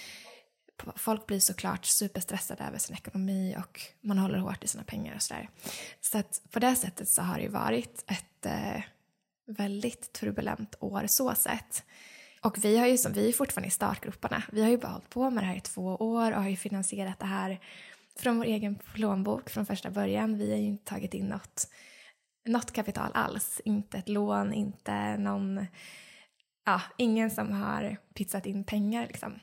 Typ, folk blir såklart superstressade över sin ekonomi och man håller hårt i sina pengar och sådär. Så att på det sättet så har det ju varit ett eh, väldigt turbulent år så sett. Och vi, har ju som, vi är fortfarande i startgroparna. Vi har ju bara hållit på med det här i två år och har ju finansierat det här från vår egen plånbok från första början. Vi har ju inte tagit in något, något kapital alls. Inte ett lån, inte någon... Ja, ingen som har pizzat in pengar liksom.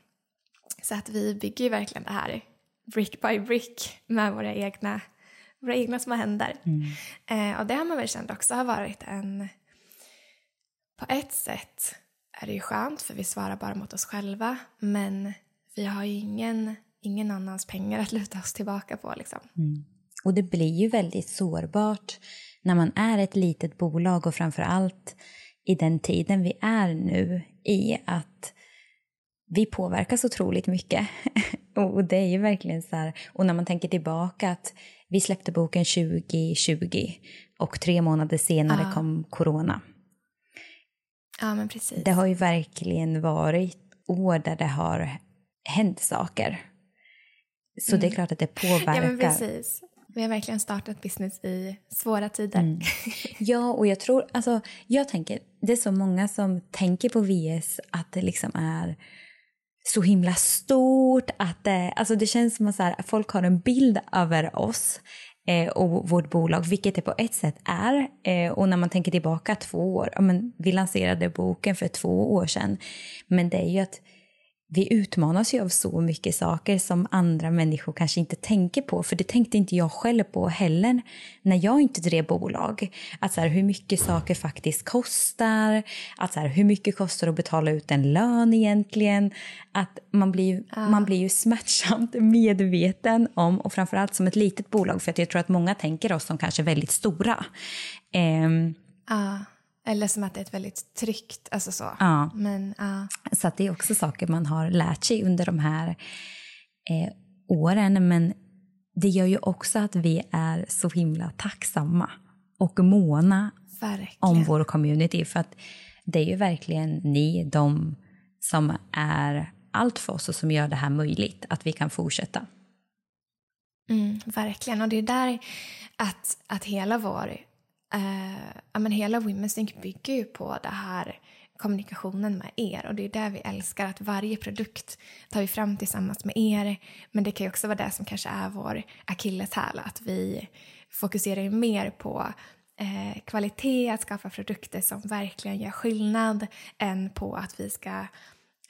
Så att vi bygger ju verkligen det här brick by brick med våra egna, våra egna små händer. Mm. Eh, och det har man väl känt också har varit en... På ett sätt är det ju skönt för vi svarar bara mot oss själva men vi har ju ingen, ingen annans pengar att luta oss tillbaka på. Liksom.
Mm. Och det blir ju väldigt sårbart när man är ett litet bolag och framför allt i den tiden vi är nu i att vi påverkas otroligt mycket. och det är ju verkligen så här, och när man tänker tillbaka att vi släppte boken 2020 och tre månader senare ah. kom corona.
Ja, men precis.
Det har ju verkligen varit år där det har hänt saker. Så mm. det är mm. klart att det påverkar.
Ja, men precis. Vi har verkligen startat business i svåra tider. Mm.
Ja, och jag tror, alltså, jag tänker, det är så många som tänker på VS att det liksom är så himla stort. Att det, alltså det känns som att så här, folk har en bild över oss eh, och vårt bolag, vilket det på ett sätt är. Eh, och när man tänker tillbaka två år, ja, men vi lanserade boken för två år sedan. Men det är ju att vi utmanas ju av så mycket saker som andra människor kanske inte tänker på. För det tänkte inte jag själv på heller när jag inte drev bolag. Att så här, hur mycket saker faktiskt kostar, att så här, hur mycket kostar att betala ut en lön egentligen. Att man blir, ah. man blir ju smärtsamt medveten om, och framförallt som ett litet bolag, för att jag tror att många tänker oss som kanske väldigt stora. Um,
ah eller som att det är ett väldigt tryggt, alltså så.
Ja.
Men, ja.
Så det är också saker man har lärt sig under de här eh, åren. Men det gör ju också att vi är så himla tacksamma och måna
verkligen.
om vår community. För att det är ju verkligen ni, de som är allt för oss och som gör det här möjligt, att vi kan fortsätta.
Mm, verkligen, och det är där att, att hela vår eh, men hela Women's Think bygger ju på det här kommunikationen med er och det är det vi älskar att varje produkt tar vi fram tillsammans med er men det kan ju också vara det som kanske är vår akilleshäl att vi fokuserar mer på eh, kvalitet, att skapa produkter som verkligen gör skillnad än på att vi ska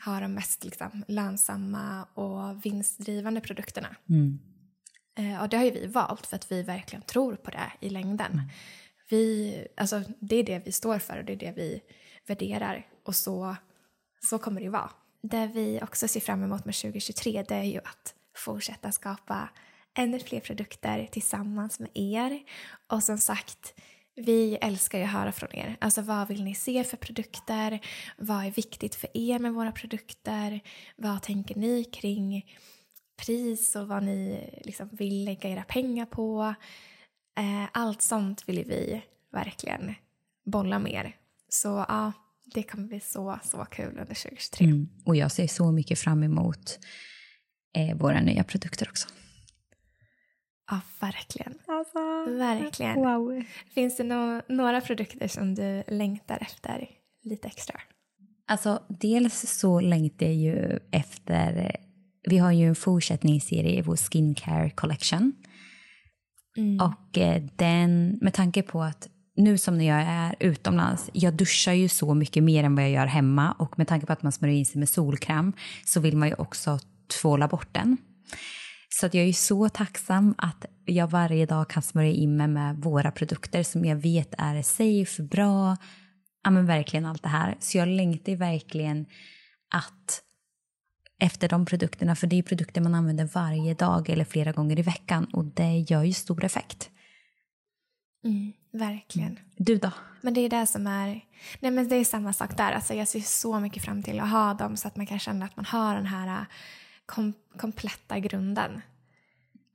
ha de mest liksom, lönsamma och vinstdrivande produkterna.
Mm.
Eh, och det har ju vi valt för att vi verkligen tror på det i längden. Mm vi, alltså, det är det vi står för och det är det vi värderar. Och så, så kommer det vara. Det vi också ser fram emot med 2023 det är ju att fortsätta skapa ännu fler produkter tillsammans med er. Och som sagt, vi älskar ju att höra från er. Alltså vad vill ni se för produkter? Vad är viktigt för er med våra produkter? Vad tänker ni kring pris och vad ni liksom vill lägga era pengar på? Eh, allt sånt vill vi verkligen bolla mer. Så ja, det kommer bli så, så kul under 2023. Mm.
Och jag ser så mycket fram emot eh, våra nya produkter också.
Ja, verkligen.
Alltså,
verkligen.
Wow.
Finns det no några produkter som du längtar efter lite extra?
Alltså, dels så längtar jag ju efter... Vi har ju en fortsättningsserie i vår skincare collection Mm. Och eh, den, med tanke på att nu som när jag är utomlands, jag duschar ju så mycket mer än vad jag gör hemma och med tanke på att man smörjer in sig med solkräm så vill man ju också tvåla bort den. Så att jag är så tacksam att jag varje dag kan smörja in mig med våra produkter som jag vet är safe, bra, ja men verkligen allt det här. Så jag längtar verkligen att efter de produkterna, för det är produkter man använder varje dag eller flera gånger i veckan och det gör ju stor effekt.
Mm, verkligen.
Du då?
Men det är det som är... Nej men det är samma sak där. Alltså jag ser så mycket fram till att ha dem så att man kan känna att man har den här äh, kom kompletta grunden.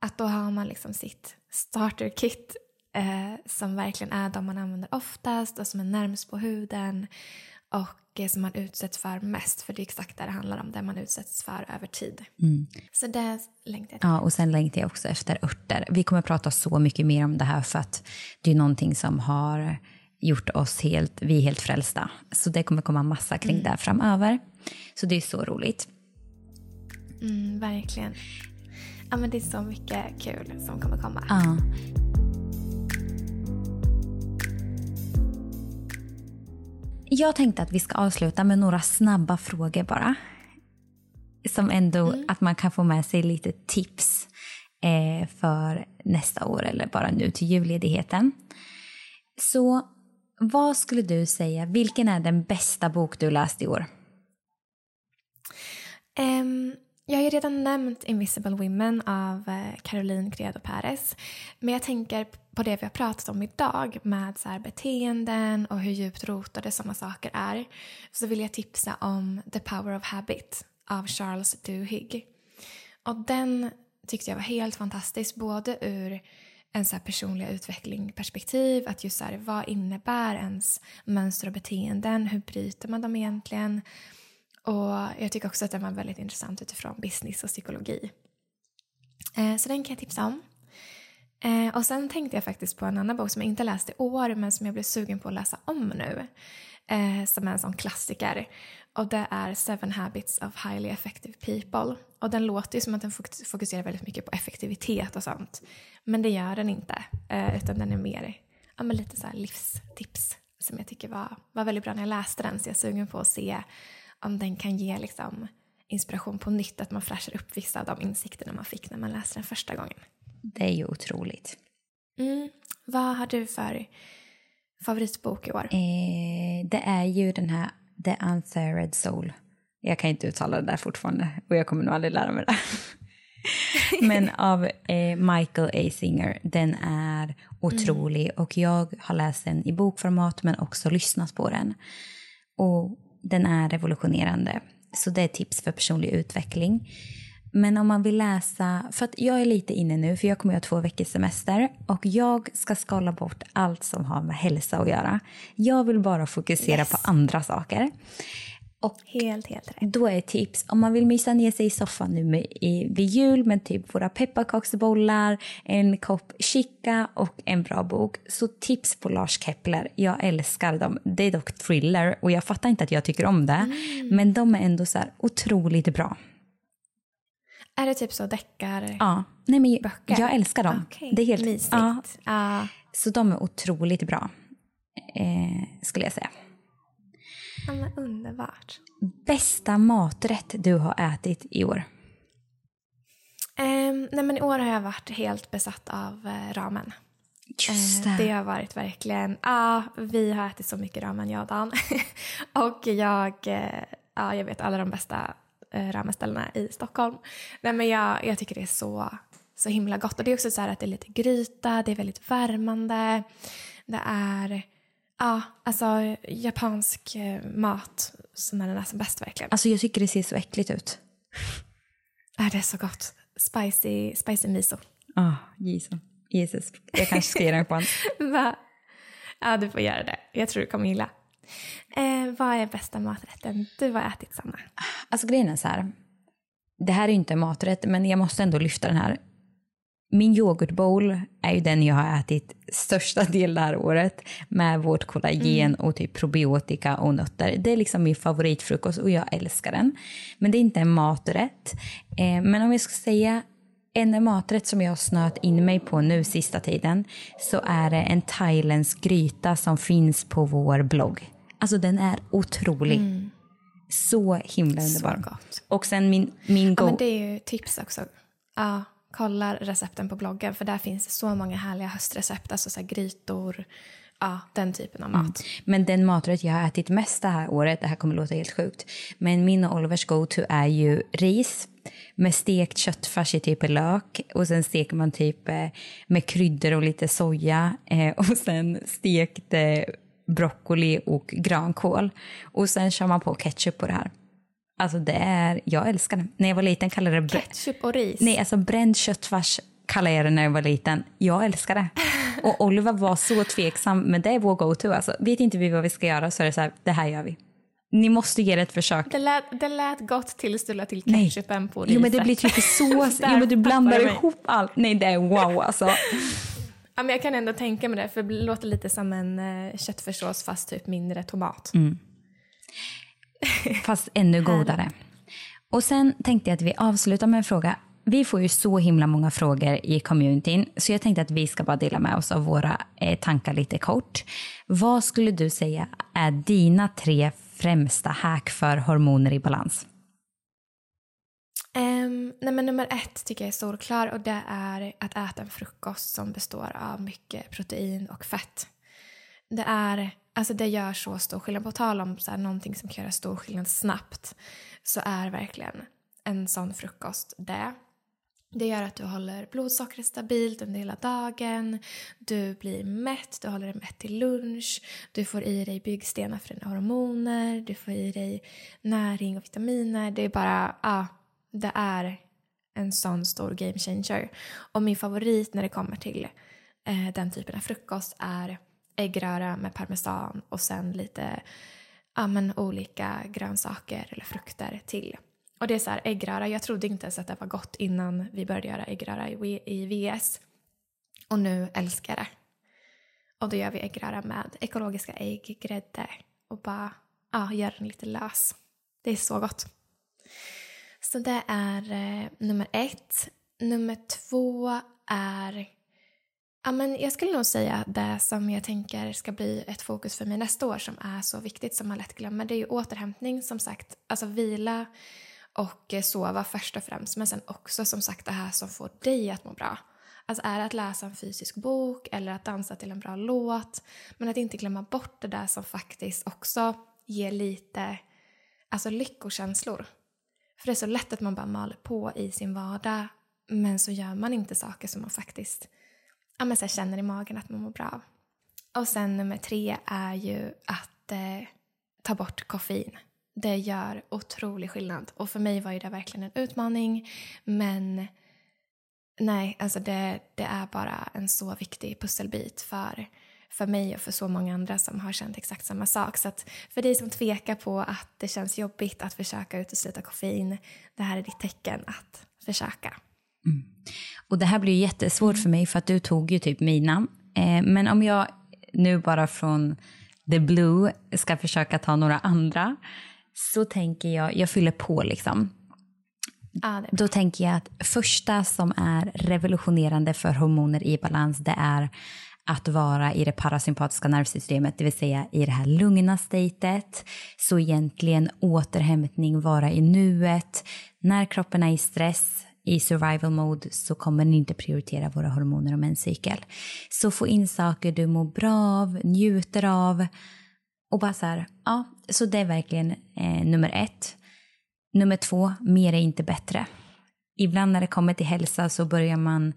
Att då har man liksom sitt starter-kit eh, som verkligen är de man använder oftast och som är närmst på huden och eh, som man utsätts för mest. För det är exakt det det handlar om, det man utsätts för över tid. Mm. Så det längtar jag
till. Ja, och sen längtar jag också efter örter. Vi kommer att prata så mycket mer om det här för att det är någonting som har gjort oss helt, vi är helt frälsta. Så det kommer komma massa kring mm. det framöver. Så det är så roligt.
Mm, verkligen. Ja, men det är så mycket kul som kommer komma.
Ja. Jag tänkte att vi ska avsluta med några snabba frågor bara. Som ändå mm. att man kan få med sig lite tips eh, för nästa år eller bara nu till julledigheten. Så vad skulle du säga, vilken är den bästa bok du läst i år?
Um, jag har ju redan nämnt Invisible Women av eh, Caroline Credo Perez. Men jag tänker på det vi har pratat om idag med så här beteenden och hur djupt rotade sådana saker är. Så vill jag tipsa om The Power of Habit av Charles Duhigg. Och den tyckte jag var helt fantastisk både ur en så personliga utveckling att just så här, vad innebär ens mönster och beteenden? Hur bryter man dem egentligen? Och jag tycker också att den var väldigt intressant utifrån business och psykologi. Eh, så den kan jag tipsa om. Eh, och sen tänkte jag faktiskt på en annan bok som jag inte läst i år men som jag blev sugen på att läsa om nu. Eh, som är en sån klassiker. Och det är Seven Habits of Highly Effective People. Och den låter ju som att den fokuserar väldigt mycket på effektivitet och sånt. Men det gör den inte. Eh, utan den är mer ja, men lite så livstips som jag tycker var, var väldigt bra när jag läste den. Så jag är sugen på att se om den kan ge liksom, inspiration på nytt, att man flashar upp vissa av de insikterna man fick när man läste den första gången.
Det är ju otroligt.
Mm. Vad har du för favoritbok i år?
Eh, det är ju den här The Unthered Soul. Jag kan inte uttala det där fortfarande och jag kommer nog aldrig lära mig det. Men av eh, Michael A. Singer. Den är otrolig mm. och jag har läst den i bokformat men också lyssnat på den. Och den är revolutionerande. Så det är tips för personlig utveckling. Men om man vill läsa, för att jag är lite inne nu för jag kommer att ha två veckors semester och jag ska skala bort allt som har med hälsa att göra. Jag vill bara fokusera yes. på andra saker.
Och helt, helt rätt.
Då är tips, om man vill mysa ner sig i soffan nu med, i, vid jul med typ våra pepparkaksbollar, en kopp chica och en bra bok. Så tips på Lars Kepler. Jag älskar dem. Det är dock thriller och jag fattar inte att jag tycker om det. Mm. Men de är ändå så här otroligt bra.
Är det typ så deckar
Ja. Nej, men böcker? Jag älskar dem.
Okay. Det är helt mysigt. Ja.
Uh. Så de är otroligt bra, eh, skulle jag säga.
Ja, men underbart.
Bästa maträtt du har ätit i år?
Um, nej, men I år har jag varit helt besatt av uh, ramen.
Just det.
Uh, det har varit verkligen... Ja, uh, vi har ätit så mycket ramen, jag och Dan. och jag, uh, ja, jag vet alla de bästa uh, ramenställena i Stockholm. Nej, men jag, jag tycker det är så, så himla gott. Och Det är också så att det är lite gryta, det är väldigt värmande. Det är Ja, alltså japansk eh, mat när den är som bäst verkligen.
Alltså jag tycker det ser så äckligt ut.
Ja, det är så gott. Spicy, spicy miso.
Ja, oh, Jesus. Jesus. Jag kanske ska ge den en chans.
Va? Ja, du får göra det. Jag tror du kommer gilla. Eh, vad är bästa maträtten du har ätit, Sanna?
Alltså grejen är så här. Det här är ju inte en maträtt, men jag måste ändå lyfta den här min yoghurtbowl är ju den jag har ätit största delen det här året med vårt kollagen mm. och typ probiotika och nötter. Det är liksom min favoritfrukost och jag älskar den. Men det är inte en maträtt. Eh, men om jag ska säga en maträtt som jag har snöat in mig på nu sista tiden så är det en thailändsk gryta som finns på vår blogg. Alltså den är otrolig. Mm. Så himla underbar. Så gott. Och sen min, min
go... Ja, men det är ju tips också. Ja, kolla recepten på bloggen för där finns så många härliga höstrecept, alltså så grytor, Ja, den typen av mat. Mm.
Men den maträtt jag har ätit mest det här året, det här kommer låta helt sjukt, men min och Olivers go-to är ju ris med stekt köttfärs i typ lök och sen steker man typ eh, med kryddor och lite soja eh, och sen stekt eh, broccoli och grönkål och sen kör man på ketchup på det här. Alltså det är, jag älskar det. När jag var liten kallade det...
Ketchup och ris?
Nej, alltså bränd köttfärs kallade jag det när jag var liten. Jag älskar det. Och Oliver var så tveksam, men det är vår go-to. Alltså, vet inte vi vad vi ska göra så är det så här, det här gör vi. Ni måste ge det ett försök.
Det lät, det lät gott tills du la till ketchupen på riset.
Jo men det blir typ sås, jo men du blandar ihop allt. Nej det är wow alltså.
ja men jag kan ändå tänka mig det, för det låter lite som en uh, köttfärssås fast typ mindre tomat.
Mm. Fast ännu godare. Och sen tänkte jag att vi avslutar med en fråga vi får ju så himla många frågor i communityn så jag tänkte att vi ska bara dela med oss av våra eh, tankar lite kort. Vad skulle du säga är dina tre främsta hack för hormoner i balans?
Um, nej men nummer ett tycker jag är solklar och det är att äta en frukost som består av mycket protein och fett. Det, är, alltså det gör så stor skillnad. På tal om så här, någonting som kan göra stor skillnad snabbt så är verkligen en sån frukost det. Det gör att du håller blodsockret stabilt under hela dagen, du blir mätt, du håller dig mätt till lunch, du får i dig byggstenar för dina hormoner, du får i dig näring och vitaminer. Det är bara, ja, det är en sån stor game changer. Och min favorit när det kommer till eh, den typen av frukost är äggröra med parmesan och sen lite ja, men olika grönsaker eller frukter till. Och det är så här, äggröra, jag trodde inte ens att det var gott innan vi började göra äggröra i, i VS. Och nu älskar jag det. Och då gör vi äggröra med ekologiska ägg, grädde och bara ja, gör den lite lös. Det är så gott. Så det är eh, nummer ett. Nummer två är Ja, men jag skulle nog säga det som jag tänker ska bli ett fokus för mig nästa år som är så viktigt som man lätt glömmer. Det är ju återhämtning som sagt, alltså vila och eh, sova först och främst men sen också som sagt det här som får dig att må bra. Alltså är det att läsa en fysisk bok eller att dansa till en bra låt men att inte glömma bort det där som faktiskt också ger lite alltså lyckokänslor. För det är så lätt att man bara maler på i sin vardag men så gör man inte saker som man faktiskt ja, men så känner i magen att man mår bra av. Och sen nummer tre är ju att eh, ta bort koffein det gör otrolig skillnad. Och för mig var ju det verkligen en utmaning. Men nej, alltså det, det är bara en så viktig pusselbit för, för mig och för så många andra som har känt exakt samma sak. Så att för dig som tvekar på att det känns jobbigt att försöka utesluta koffein, det här är ditt tecken att försöka.
Mm. Och det här blir ju jättesvårt för mig för att du tog ju typ mina. Eh, men om jag nu bara från the blue ska försöka ta några andra så tänker jag, jag fyller på liksom.
Ah,
Då tänker jag att första som är revolutionerande för hormoner i balans det är att vara i det parasympatiska nervsystemet, det vill säga i det här lugna statet. Så egentligen återhämtning, vara i nuet. När kroppen är i stress, i survival mode, så kommer den inte prioritera våra hormoner och menscykel. Så få in saker du mår bra av, njuter av och bara så här, ja, så det är verkligen eh, nummer ett. Nummer två, mer är inte bättre. Ibland när det kommer till hälsa så börjar man,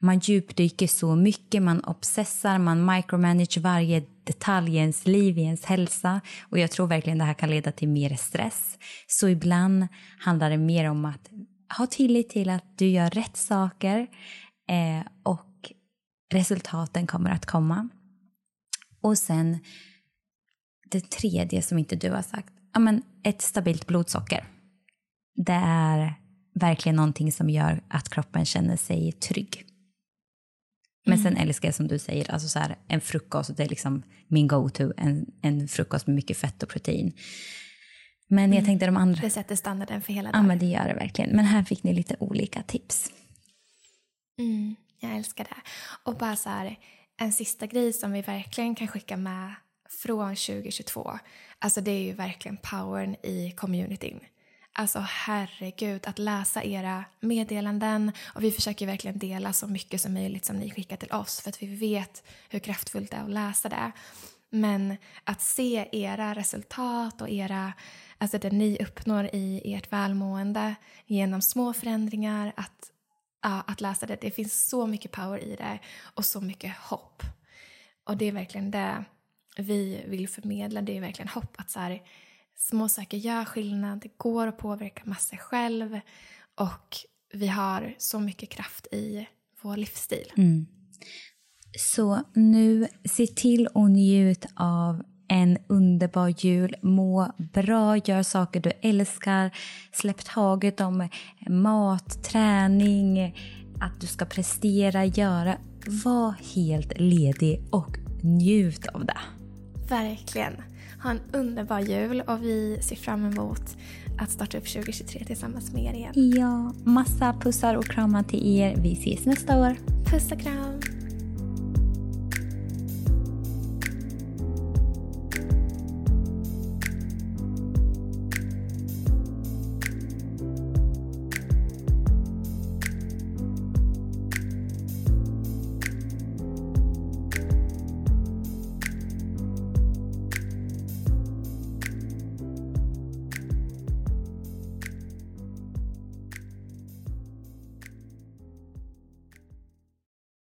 man djupdyker så mycket, man obsessar, man micromanage varje detalj i ens liv, i ens hälsa. Och jag tror verkligen det här kan leda till mer stress. Så ibland handlar det mer om att ha tillit till att du gör rätt saker eh, och resultaten kommer att komma. Och sen det tredje som inte du har sagt, ja, men ett stabilt blodsocker. Det är verkligen någonting som gör att kroppen känner sig trygg. Men mm. sen älskar jag som du säger, alltså så här, en frukost, det är liksom min go-to, en, en frukost med mycket fett och protein. Men mm. jag tänkte de andra...
Det sätter standarden för hela dagen.
Ja, men det gör det verkligen. Men här fick ni lite olika tips.
Mm, jag älskar det. Och bara så här, en sista grej som vi verkligen kan skicka med från 2022. Alltså det är ju verkligen powern i communityn. Alltså herregud, att läsa era meddelanden och vi försöker verkligen dela så mycket som möjligt som ni skickar till oss för att vi vet hur kraftfullt det är att läsa det. Men att se era resultat och era, alltså det ni uppnår i ert välmående genom små förändringar, att, ja, att läsa det, det finns så mycket power i det och så mycket hopp. Och det är verkligen det vi vill förmedla, det är verkligen hopp att så här, små saker gör skillnad, det går att påverka massor själv och vi har så mycket kraft i vår livsstil.
Mm. Så nu, se till att njut av en underbar jul. Må bra, gör saker du älskar. Släpp taget om mat, träning, att du ska prestera, göra. Var helt ledig och njut av det.
Verkligen. Ha en underbar jul och vi ser fram emot att starta upp 2023 tillsammans med er igen.
Ja, massa pussar och kramar till er. Vi ses nästa år.
Puss och kram.